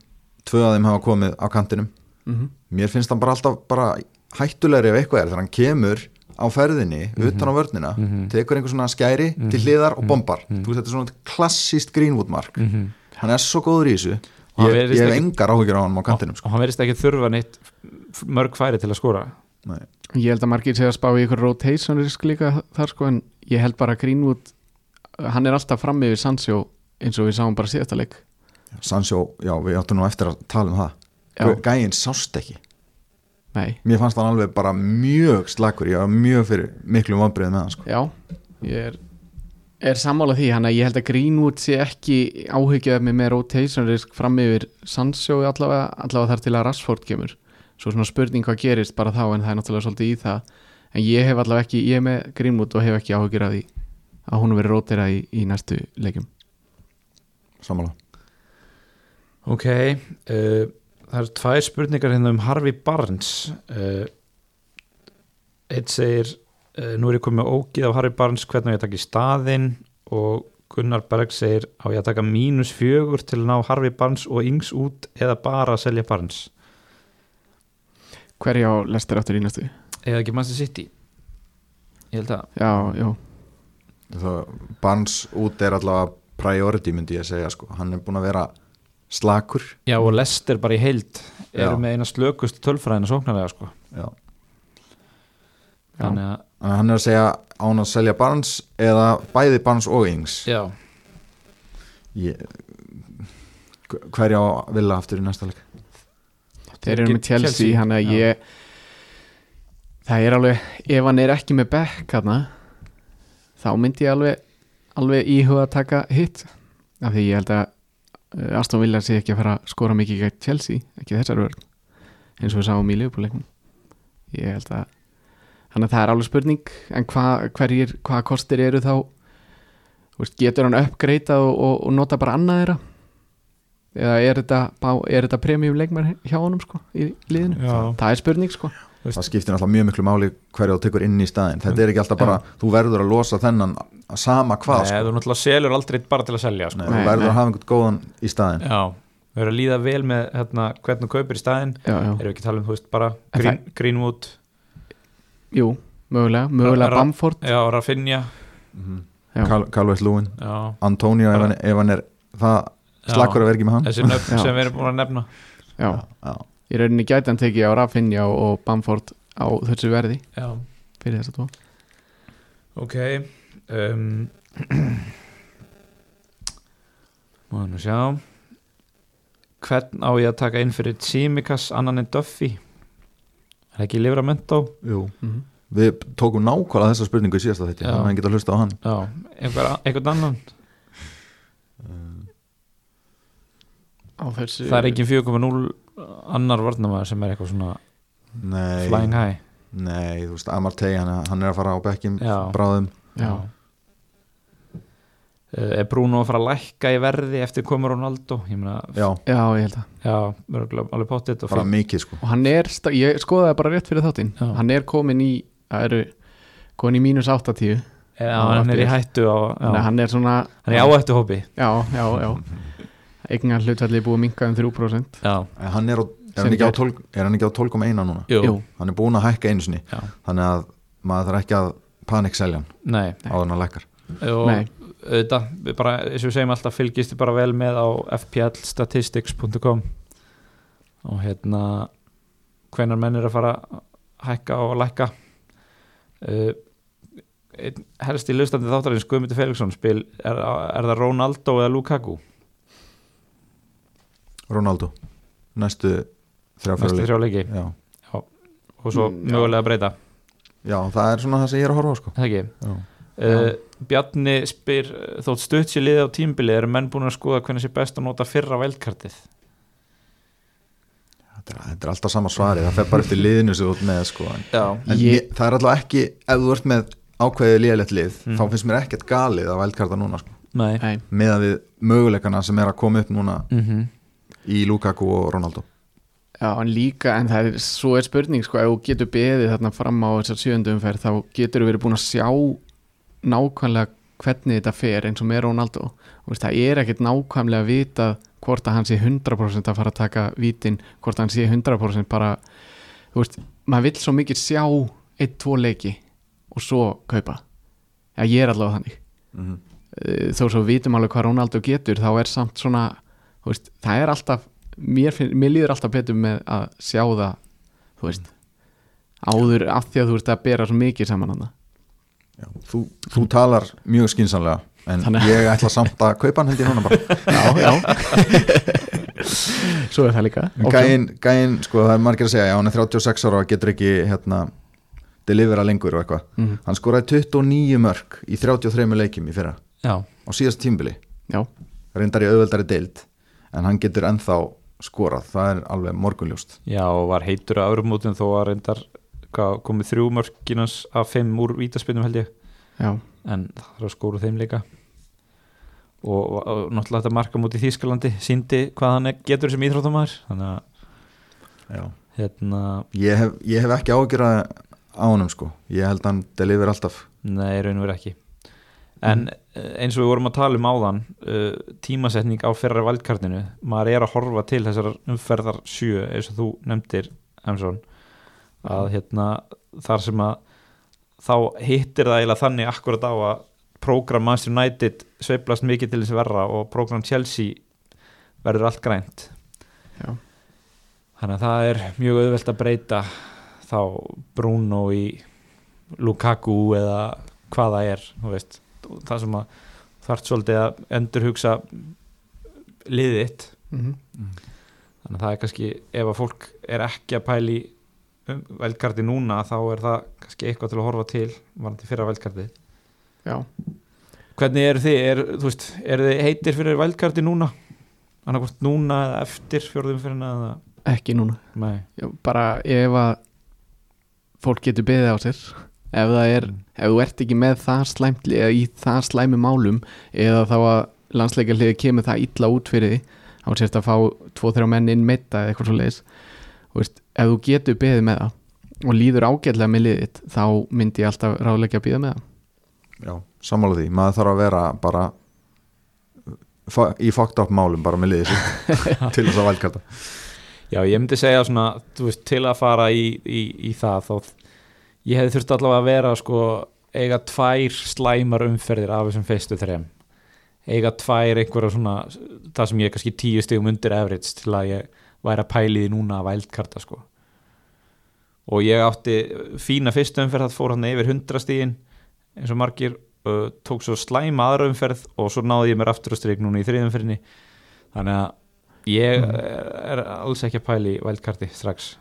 Speaker 2: tvö af þeim hafa komið á kantinum,
Speaker 3: mm
Speaker 2: mér finnst hann bara alltaf bara hættulegri ef eitthvað er þegar hann kemur á ferðinni utan á vörnina,
Speaker 1: Mhm.
Speaker 2: tekur einhver svona skæri til hliðar og bombar. Þú veist þetta er svona klassíst Greenwood mark.
Speaker 1: Mhm.
Speaker 2: hann er svo góður í þessu.
Speaker 1: Og
Speaker 2: ég, ég hef
Speaker 1: ekki-
Speaker 2: engar áhugir á hann á kantinum sko.
Speaker 1: og hann verðist ekki þurfa neitt mörg færi til að skora.
Speaker 2: Nei.
Speaker 3: ég held að margir segja að spá í ykkur rotation risk líka þar sko en ég held bara Greenwood hann er alltaf fram yfir Sancho eins og við sáum bara síðasta leik
Speaker 2: Sancho, já við áttum nú eftir að tala um það.
Speaker 3: Já.
Speaker 2: gæinn sást ekki.
Speaker 3: Nei,
Speaker 2: mér fannst hann alveg bara mjög slakur ég var mjög fyrir miklu vonbreið með hann sko.
Speaker 3: já, ég er er sammála því, hann að ég held að Greenwood sé ekki áhyggjaði með með rotation risk fram yfir Sancho allavega, allavega þar til að Rashford kemur. Svo svona spurning hvað gerist bara þá en það er náttúrulega svolítið í það. En ég hef allavega ekki, ég er með Greenwood og hef ekki áhugir að hún veri rótera í, í næstu leikum
Speaker 2: Samála
Speaker 1: Ok, uh, það eru tvær spurningar hérna um Harvey Barnes. Uh, Eitt segir uh, nú er ég komið ógið af Harvey Barnes hvernig ég að taka í staðinn? Og Gunnar Berg segir á ég að taka mínus fjögur til að ná Harvey Barnes og yngs út eða bara að selja Barnes?
Speaker 3: Hverja á lestir aftur í næstu?
Speaker 1: Eða ekki Manchester City? Ég held að
Speaker 3: já, já,
Speaker 2: Það, Barnes út er allavega priority myndi ég að segja sko. hann er búin að vera slakur.
Speaker 1: Já og Lester bara í heild eru með eina slökust tölfræðina sóknarlega sko.
Speaker 2: Já.
Speaker 1: Þannig að
Speaker 2: hann er að segja án að selja Barnes eða bæði Barnes og Ings?
Speaker 1: Já,
Speaker 2: ég, hverja á vilja aftur í næsta leik?
Speaker 3: Þeir eru með Chelsea, hann að ég það er alveg ef hann er ekki með back hann þá myndi ég alveg alveg íhuga að taka hitt af því ég held að Aston Villa sé ekki að fara að skora mikið gegn Chelsea, ekki þessar vörn eins og við sáum í Liverpool-leiknum ég held að þannig að það er alveg spurning en hva, hverjir, hvað kostir eru þá? Veist, getur hann uppgreitað og, og, og nota bara annað þeirra? Eða er þetta, þetta premium leikmar hjá honum sko í liðinu?
Speaker 1: Já.
Speaker 3: það er spurning sko
Speaker 2: það skiptir náttúrulega mjög miklu máli hverja þú tekur inn í staðin þetta er ekki alltaf bara, þú verður að losa þennan sama hvað
Speaker 1: Nei,
Speaker 2: sko.
Speaker 1: þú náttúrulega selur aldrei bara til að selja sko.
Speaker 2: Nei,
Speaker 3: Nei,
Speaker 2: þú verður
Speaker 3: nei.
Speaker 2: að hafa einhvern góðan í staðin
Speaker 1: Já, við erum að líða vel með hérna, hvernig þú kaupir í staðinn.
Speaker 3: Já, já.
Speaker 1: erum við ekki að tala um, þú veist, bara
Speaker 3: En
Speaker 1: Green, Greenwood.
Speaker 3: Jú, mögulega, mögulega
Speaker 1: Ra-
Speaker 3: Bamford.
Speaker 1: Já, Rafinha.
Speaker 3: Já.
Speaker 2: Cal Calvert Lúin,
Speaker 1: Já,
Speaker 2: Antonio ef hann, er það
Speaker 1: Já.
Speaker 2: slakur að vera ekki með hann.
Speaker 1: Þessi nöfn sem við erum búin að nefna.
Speaker 3: Já,
Speaker 2: Já.
Speaker 3: Í rauninni gæti hann tekið á Rafinha og, og Bamford á þessu verði.
Speaker 1: Já,
Speaker 3: fyrir þess að tvo.
Speaker 1: Ok um, Má nú sjá. Hvern á ég að taka inn fyrir Tsimikas annan en Duffy? Er ekki Livramento?
Speaker 2: Jú.
Speaker 3: Mhm.
Speaker 2: við tókum nákvæmlega þessa spurningu í síðasta þetta þannig að hann geta hlusta á hann.
Speaker 1: Já, einhver, einhvern annan?
Speaker 3: Á þessu
Speaker 1: Það er ekki 4.0 annar varnamæður sem er eitthvað svona
Speaker 2: nei,
Speaker 1: flying high.
Speaker 2: Nei, þú veist, Amartey hann, hann er að fara á bekkim
Speaker 1: Já.
Speaker 2: bráðum.
Speaker 3: Já,
Speaker 1: Uh, Er Bruno að fara að lækka í verði eftir komur Ronaldo? Ég meina,
Speaker 2: já,
Speaker 3: já, ég held að
Speaker 1: já, örugglega alveg pottitt og
Speaker 2: bara
Speaker 1: fínt.
Speaker 2: mikið sko.
Speaker 3: Og hann er, sta- ég skoðaði bara rétt fyrir þáttinn.
Speaker 1: Já.
Speaker 3: hann er komin í, það eru komin í mínus 80
Speaker 1: Já, hann er í hættu á, já,
Speaker 3: þannig að hann er svona
Speaker 1: hann er í áhættu hópi
Speaker 3: já, já, já eignar hlutfalli búið minka um 3%
Speaker 1: Já,
Speaker 2: en hann er, á, er, hann á
Speaker 3: ger-
Speaker 2: 12, er hann ekki á 12,1 núna?
Speaker 1: Jú,
Speaker 3: Jú.
Speaker 2: hann er búin að hækka einu sinni.
Speaker 1: Já.
Speaker 2: þannig að maður þarf ekki að panikselja hann
Speaker 1: Nei,
Speaker 2: áður en að lækkar.
Speaker 1: Og
Speaker 3: Nei.
Speaker 1: auðvitað, við bara, eins og við segjum alltaf fylgist bara vel með á fplstatistics.com og hérna hvenar menn er að fara að hækka og lækka. Uh, einn helst í hlustandi þáttarins Guðmundur Felixson spil, er, er það Ronaldo eða Lukaku?
Speaker 2: Ronaldo, næstu þrjá
Speaker 1: Næstu
Speaker 2: fyrir
Speaker 1: þrjá leiki.
Speaker 2: Já.
Speaker 1: og svo
Speaker 3: Mm,
Speaker 1: mögulega breyta.
Speaker 2: Já, það er svona það sem ég er að horfa sko.
Speaker 1: Það ekki?
Speaker 2: já.
Speaker 1: Uh, Bjarni spyr uh, þótt stutt sér liði á tímbili eru menn búin að skoða hvernig sé best að nota fyrra veldkartið
Speaker 2: þetta, er, er alltaf sama svari, það fer bara eftir liðinu sem þú ert með sko. En,
Speaker 3: Ég-
Speaker 2: það er alltaf ekki, ef þú ert með ákveðið liðalegt lið,
Speaker 1: Mhm.
Speaker 2: þá finnst mér ekkert galið að vældkarta núna sko, með að við möguleikana sem er að koma upp núna.
Speaker 1: Mm
Speaker 2: í Lukaku og Ronaldo.
Speaker 3: Já, en líka en það er, svo er spurning sko, ef þú getur beðið þarna fram á þessar sjöundu umferð þá getur þú verið búin að sjá nákvæmlega hvernig þetta fer eins og með Ronaldo. Þú veist, það er ekkert nákvæmlega að vita hvort að hann sé 100% að fara að taka vítin, hvort hann sé 100% bara, þú veist, maður vill svo mikið sjá eitt, tvo leiki og svo kaupa. Já, ég er allavega þannig.
Speaker 2: Mm -hmm.
Speaker 3: Þó svo við vitum alveg hvað Ronaldo getur þá er samt svona veist, það er alltaf mér, finn, mér líður alltaf betur með að sjá það þú veist áður af því að þú veist að bera svo mikið saman hann
Speaker 2: þú, þú talar mjög skynsamlega en
Speaker 3: Þannig-
Speaker 2: ég ætla samt að kaupa hann held ég núna bara.
Speaker 3: Já, já. Svo er það líka.
Speaker 2: Gæinn, gæinn, sko það er margir að segja já, hann er 36 ára og getur ekki hérna, delivera lengur og eitthvað.
Speaker 3: Mhm.
Speaker 2: hann skoraði 29 mörg í 33 leikjum í fyrra.
Speaker 1: Já,
Speaker 2: á síðast tímbili,
Speaker 3: já,
Speaker 2: reyndar í auðveldari deild en hann getur ennþá skorað. Það er alveg morgunljóst.
Speaker 1: Já og var heitur að öðrum mútin þó að reyndar hvað, komið þrjú mörkinans af fimm úr vítaspinnum held ég.
Speaker 3: Já,
Speaker 1: en það þarf að skóra þeim líka. Og, og, og náttúrulega þetta marka mútið Þýskalandi síndi hvað hann getur sem íþróttamæður þannig að
Speaker 2: Já.
Speaker 1: hérna,
Speaker 2: Ég, hef, ég hef ekki ágjur á honum sko. Ég held hann deliver alltaf.
Speaker 1: Nei, raun og verið ekki en mm. eins og við vorum að tala um áðan uh, tímasetning á fyrra valdkartinu maður er að horfa til þessar umferðar sjö eins og þú nefndir Emsson að hérna þar sem að þá hittir það eiginlega þannig akkurat á að prógram Manchester United sveiflast mikið til þess verra og prógram Chelsea verður allt grænt
Speaker 3: já,
Speaker 1: þannig að það er mjög auðvelt að breyta þá Bruno í Lukaku eða hvað það er þú veist, það sem að þarf svolítið að endurhugsa liðitt
Speaker 3: mm.
Speaker 1: Þannig að það er kannski ef að fólk er ekki að pæli um veldkarti núna þá er það kannski eitthvað til að horfa til varandi fyrra veldkarti
Speaker 3: já.
Speaker 1: hvernig eru þið, er, þú veist, eru þið heitir fyrir veldkarti núna? Annarkvort núna eða eftir fjórðum fyrir eða?
Speaker 3: Ekki núna.
Speaker 1: Nei,
Speaker 3: já, bara ef að fólk getur beðið á sér ef það er, ef þú ert ekki með það slæmt eða í það slæmi málum eða þá að landsleikjarliði kemur það illa út fyrir því þá sérst að fá tvo-þrjá menn inn meita eða eitthvað svo leiðis veist, ef þú getur beðið með það og líður ágætlega með liðið þá myndi ég alltaf ráðleggja að býða með það.
Speaker 2: Já, sammála því, maður þarf að vera bara í fucked up málum bara með liðið sitt til þess að valkarta
Speaker 1: Já, ég myndi segja svona, þú veist, til að fara í, í, í það þá ég hefði þurft allavega að vera sko eiga tvær slæmar umferðir af þessum fyrstu þrem. Eiga tvær einhverja svona það sem ég er kannski tíu stigum undir average til að ég væri að pæli því núna að vældkarta sko. Og ég átti fína fyrstu umferð það fór hann yfir 100 stigin eins og margir uh, tók svo slæma aðra umferð og svo náði ég mér aftur að strik núna í þriðumferðinni þannig að ég er, er alls ekki að pæli vældkarti strax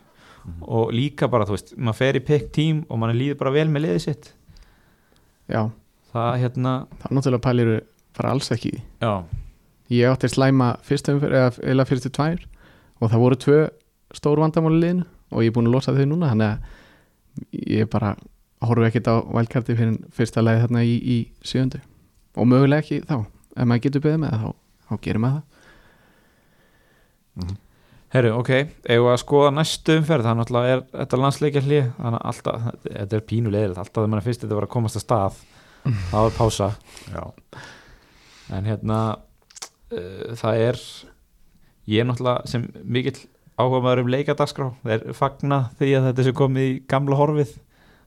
Speaker 1: og líka bara þú veist, maður fer í pick team og mann líður bara vel með liðið sitt.
Speaker 3: Já,
Speaker 1: það hérna,
Speaker 3: þá náttúrulega pælir fara alls ekki.
Speaker 1: Já.
Speaker 3: Ég átti slæma fyrstu umferð eða, eða fyrstu tvær og það voru tvö stór vandamáli liðinu og ég er búin að losa þau núna þannig að ég bara horfi ekkert á vælkarti fyrir fyrsta lagi þarna í, í sjöundu og mögulega ekki þá. Ef maður getur beðið með það þá, þá gerir maður það
Speaker 1: Herru, ok, eigum við að skoða næstu umferð? Þannig að er þetta landsleikja hlið þannig að alltaf, þetta er pínu leiðilegt. Alltaf þegar mann fyrst þetta var að komast að stað þá er pása.
Speaker 2: Já,
Speaker 1: en hérna uh, það er ég er náttúrulega sem mikill áhuga maður um leikadagskrá. Það er fagna því að þetta sé komið í gamla horfið.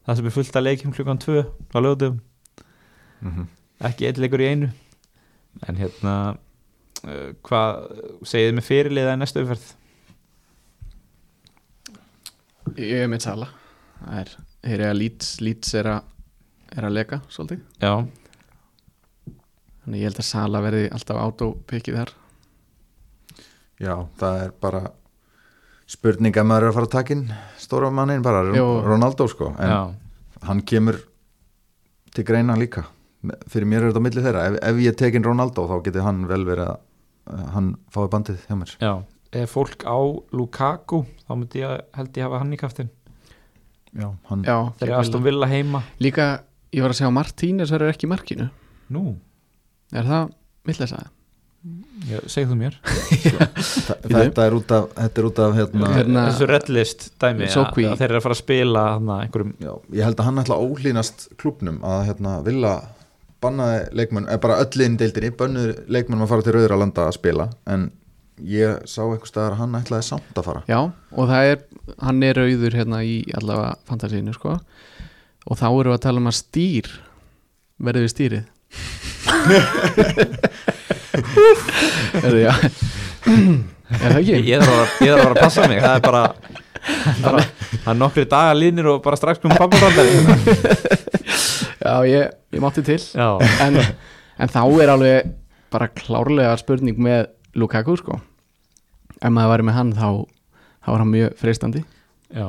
Speaker 1: Það sem er fullt að leikjum klukkan 2 á lögðum
Speaker 2: Mhm.
Speaker 1: ekki einn leikur í einu. En hérna uh, hvað segið með fyrirliða í næstu umferð
Speaker 3: ég er með Sala það er, þeir eru að Leeds, er, að, er að leka svolítið.
Speaker 1: Já,
Speaker 3: þannig ég held að Sala verði alltaf autopikkið þar.
Speaker 2: Já, það er bara spurning að maður er að fara að takin stóra mannin bara,
Speaker 3: Jó.
Speaker 2: Ronaldo sko. En
Speaker 1: já,
Speaker 2: hann kemur til greina líka. Fyrir mér er þetta á milli þeirra. Ef, ef ég tekin Ronaldo þá geti hann vel verið að hann fái bandið hjá mér.
Speaker 1: Já ef fólk á Lukaku þá myndi ég held ég hafa hann í kaftin
Speaker 2: já, hann,
Speaker 3: já,
Speaker 1: þeir eru Aston Villa heima.
Speaker 3: Líka ég var að segja Martínez verður ekki í markinu.
Speaker 1: Nú,
Speaker 3: er það villega
Speaker 1: já, segð þú mér.
Speaker 2: Þa- þetta er út af þetta er út af hérna,
Speaker 3: Hérna-
Speaker 1: þessu redlist dæmi að, að þeir eru að fara að spila hana, einhverjum,
Speaker 2: já, ég held að hann ætla að ólínast klubnum að hérna vilja bannaði leikmenn, eða bara öll inn deildinni bönnuður leikmennum að fara til rauðra landa að spila en ég sá eitthvað staðar að hann ætlaði samt að fara.
Speaker 3: Já, og það er, hann er auður hérna í allavega fantasíinu sko. Og þá erum við að tala um að stýr verður við stýrið. Er það, já. Er það ekki?
Speaker 1: ég þarf að, ég þarf að fara að passa mig. Það er bara, bara það er nokkri dagar línir og bara strax komum pappabandari
Speaker 3: Já, ég, ég mátti til.
Speaker 1: Já,
Speaker 3: en, en þá er alveg bara klárlega spurning með Lukaku sko. Ef maður væri með hann þá þá er hann mjög freistandi.
Speaker 1: Já.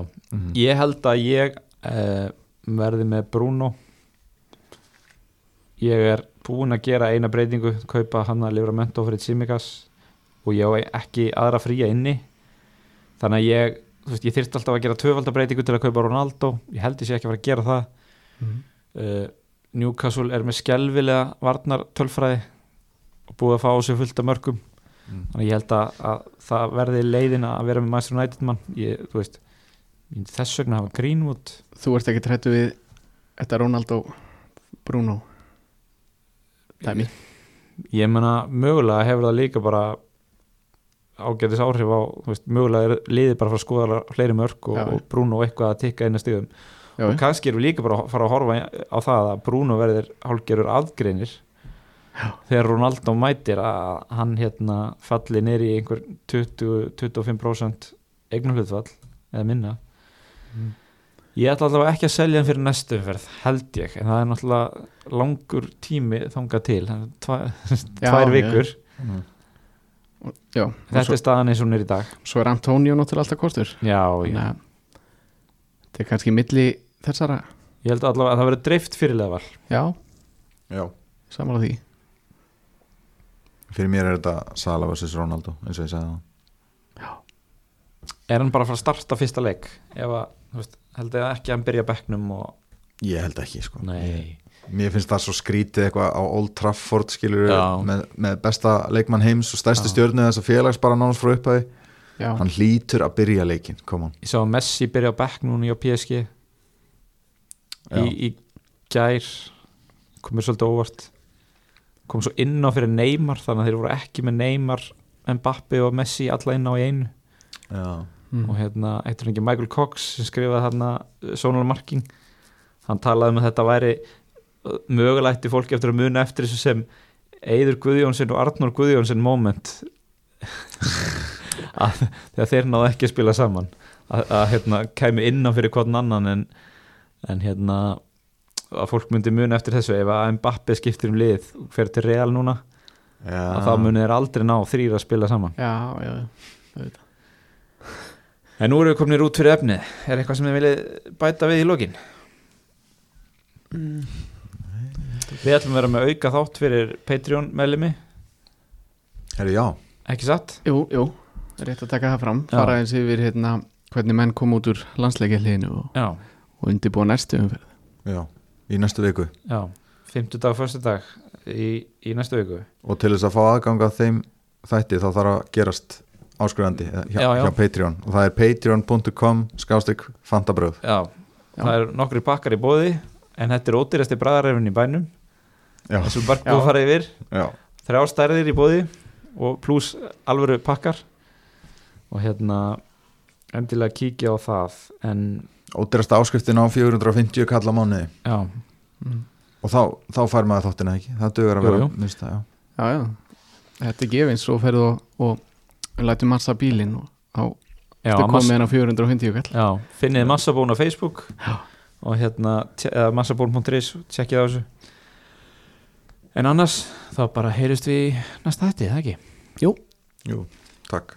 Speaker 1: Ég held að ég uh, verði með Bruno. Ég er búinn að gera eina breytingu kaupa hann að Livramento fyrir Simikas og ég á ekki aðra fría inni. Þannig að ég þú veist, ég þyrfti alltaf að gera tvöfaldabreitingu til að kaupa Ronaldo. Ég held ég sé ekki að fara að gera það.
Speaker 3: Mhm.
Speaker 1: uh, Newcastle er með skelvilega varnar tölfræði og búið að fá á sig fullt af mörgum
Speaker 2: Mm.
Speaker 1: þannig ég held að, að það verði leiðin að vera með Master United mann. Ég, þú veist, ég þess vegna hafa Greenwood
Speaker 3: Þú ert ekki trættu við Þetta Ronaldo Bruno? Dæmi
Speaker 1: ég menna mögulega hefur það líka bara ágætis áhrif á þú veist, mögulega er liðið bara að fara að skoða fleiri mörg og, og Bruno eitthvað að tikka stigum.
Speaker 3: Já,
Speaker 1: og kannski erum við líka bara að fara að horfa á það að Bruno verður hálgerur aðgreinir. Þegar Ronaldo mætir að hann hérna falli neyri í einhver 20-25% eignarhlutfall eða minna.
Speaker 3: Mm.
Speaker 1: ég ætla allavega ekki að selja hann fyrir næstu umferð held ég, en það er náttúrulega langur tími þangað til tva,
Speaker 3: Já,
Speaker 1: tvær vikur.
Speaker 2: Mm.
Speaker 3: Já, og
Speaker 1: þetta
Speaker 3: svo,
Speaker 1: er staðan eins og hún er í dag.
Speaker 3: Svo er Antonio náttúrulega alltaf kostur
Speaker 1: já, já.
Speaker 3: Þetta er kannski milli þessara.
Speaker 1: Ég held allavega að það verður dreift fyrirlega val
Speaker 3: Já,
Speaker 2: Já,
Speaker 3: samanlega því
Speaker 2: fyrir mér er þetta Sala vs. Ronaldo eins og ég sagði það
Speaker 1: er hann bara að fara að starta fyrsta leik? Ef að, þú veist, held ég ekki að hann byrja bekknum og
Speaker 2: Ég held ekki sko.
Speaker 1: Nei,
Speaker 2: Mér finnst það svo skrítið eitthvað á Old Trafford skilur
Speaker 1: Já.
Speaker 2: með, með besta leikmann heims og stærsti stjörnu þess að félags bara nánast frá upphæði
Speaker 3: Já,
Speaker 2: Hann hlýtur að byrja leikin, come on.
Speaker 1: Ég sá að Messi byrja á bekk núna í PSG
Speaker 2: Já.
Speaker 1: í, í gær. Komur svolítið óvart kom svo inn á fyrir Neymar þannig að þeir voru ekki með Neymar Mbappi og Messi alla inn á í einu.
Speaker 2: Já,
Speaker 3: mm.
Speaker 1: og hérna, eittur ekki Michael Cox sem skrifaði hérna Sonal Marking? Hann talaði um að þetta væri uh, mögulætti fólki eftir að muna eftir þessu sem Eiður Guðjónsson og Arnur Guðjónsson moment. Að þegar þeir náðu ekki að spila saman. Að, að hérna kæmi inn á fyrir hvern annan en, en hérna að fólk myndi muna eftir þessu. Ef að Mbappi skiptir um lið og fer til Real núna
Speaker 2: já.
Speaker 1: að þá muni þeir aldrei ná þrýra að spila saman.
Speaker 3: Já, já, já.
Speaker 1: En nú erum við kominir út fyrir efni Er eitthvað sem þið viljið bæta við í lokin? Við ætlum að vera með auka þátt fyrir Patreon meðlimi.
Speaker 2: Herri, já,
Speaker 1: Ekki satt?
Speaker 3: Jú, jú, rétt að taka það fram.
Speaker 1: Já.
Speaker 3: fara eins yfir hérna hvernig menn kom út úr landsleikjaliðinu og, og undirbúa næstu umferð.
Speaker 2: Já, í næstu viku.
Speaker 1: Já Fymtudag, föstudag í, í næstu viku.
Speaker 2: Og til þess að fá aðgang að þeim þætti þá þarf að gerast áskrifandi eh, hjá,
Speaker 1: Já, já.
Speaker 2: hjá Patreon. Og það er patreon.com skástrík fantabröð
Speaker 1: Já,
Speaker 3: Já.
Speaker 1: það er nokkri pakkar í bóði En þetta er ódýrasti bræðarefin í bænum.
Speaker 2: Já,
Speaker 1: Þessu bara
Speaker 3: Já.
Speaker 1: búið að fara yfir.
Speaker 2: Já,
Speaker 1: Þrjá stærðir í bóði Og pluss alvöru pakkar. Og hérna Endilega kíkja á það En
Speaker 2: ódýrasta áskriftin á 450 kalla mánuði.
Speaker 1: Já,
Speaker 2: og þá, þá fær maður þáttina ekki? Það dugur að
Speaker 1: Jú,
Speaker 2: vera
Speaker 1: jú.
Speaker 2: það, já.
Speaker 3: Já, já, þetta er gefins svo ferðu og, og lætum massa bílinn og á Þetta
Speaker 1: mass,
Speaker 3: komið inn á 450 kall.
Speaker 1: Já Finnið massabón á Facebook
Speaker 3: Já.
Speaker 1: Og hérna massabón.is Tjekkið á þessu. En annars, þá bara heyrist við næsta hætti, það ekki?
Speaker 2: Jú, takk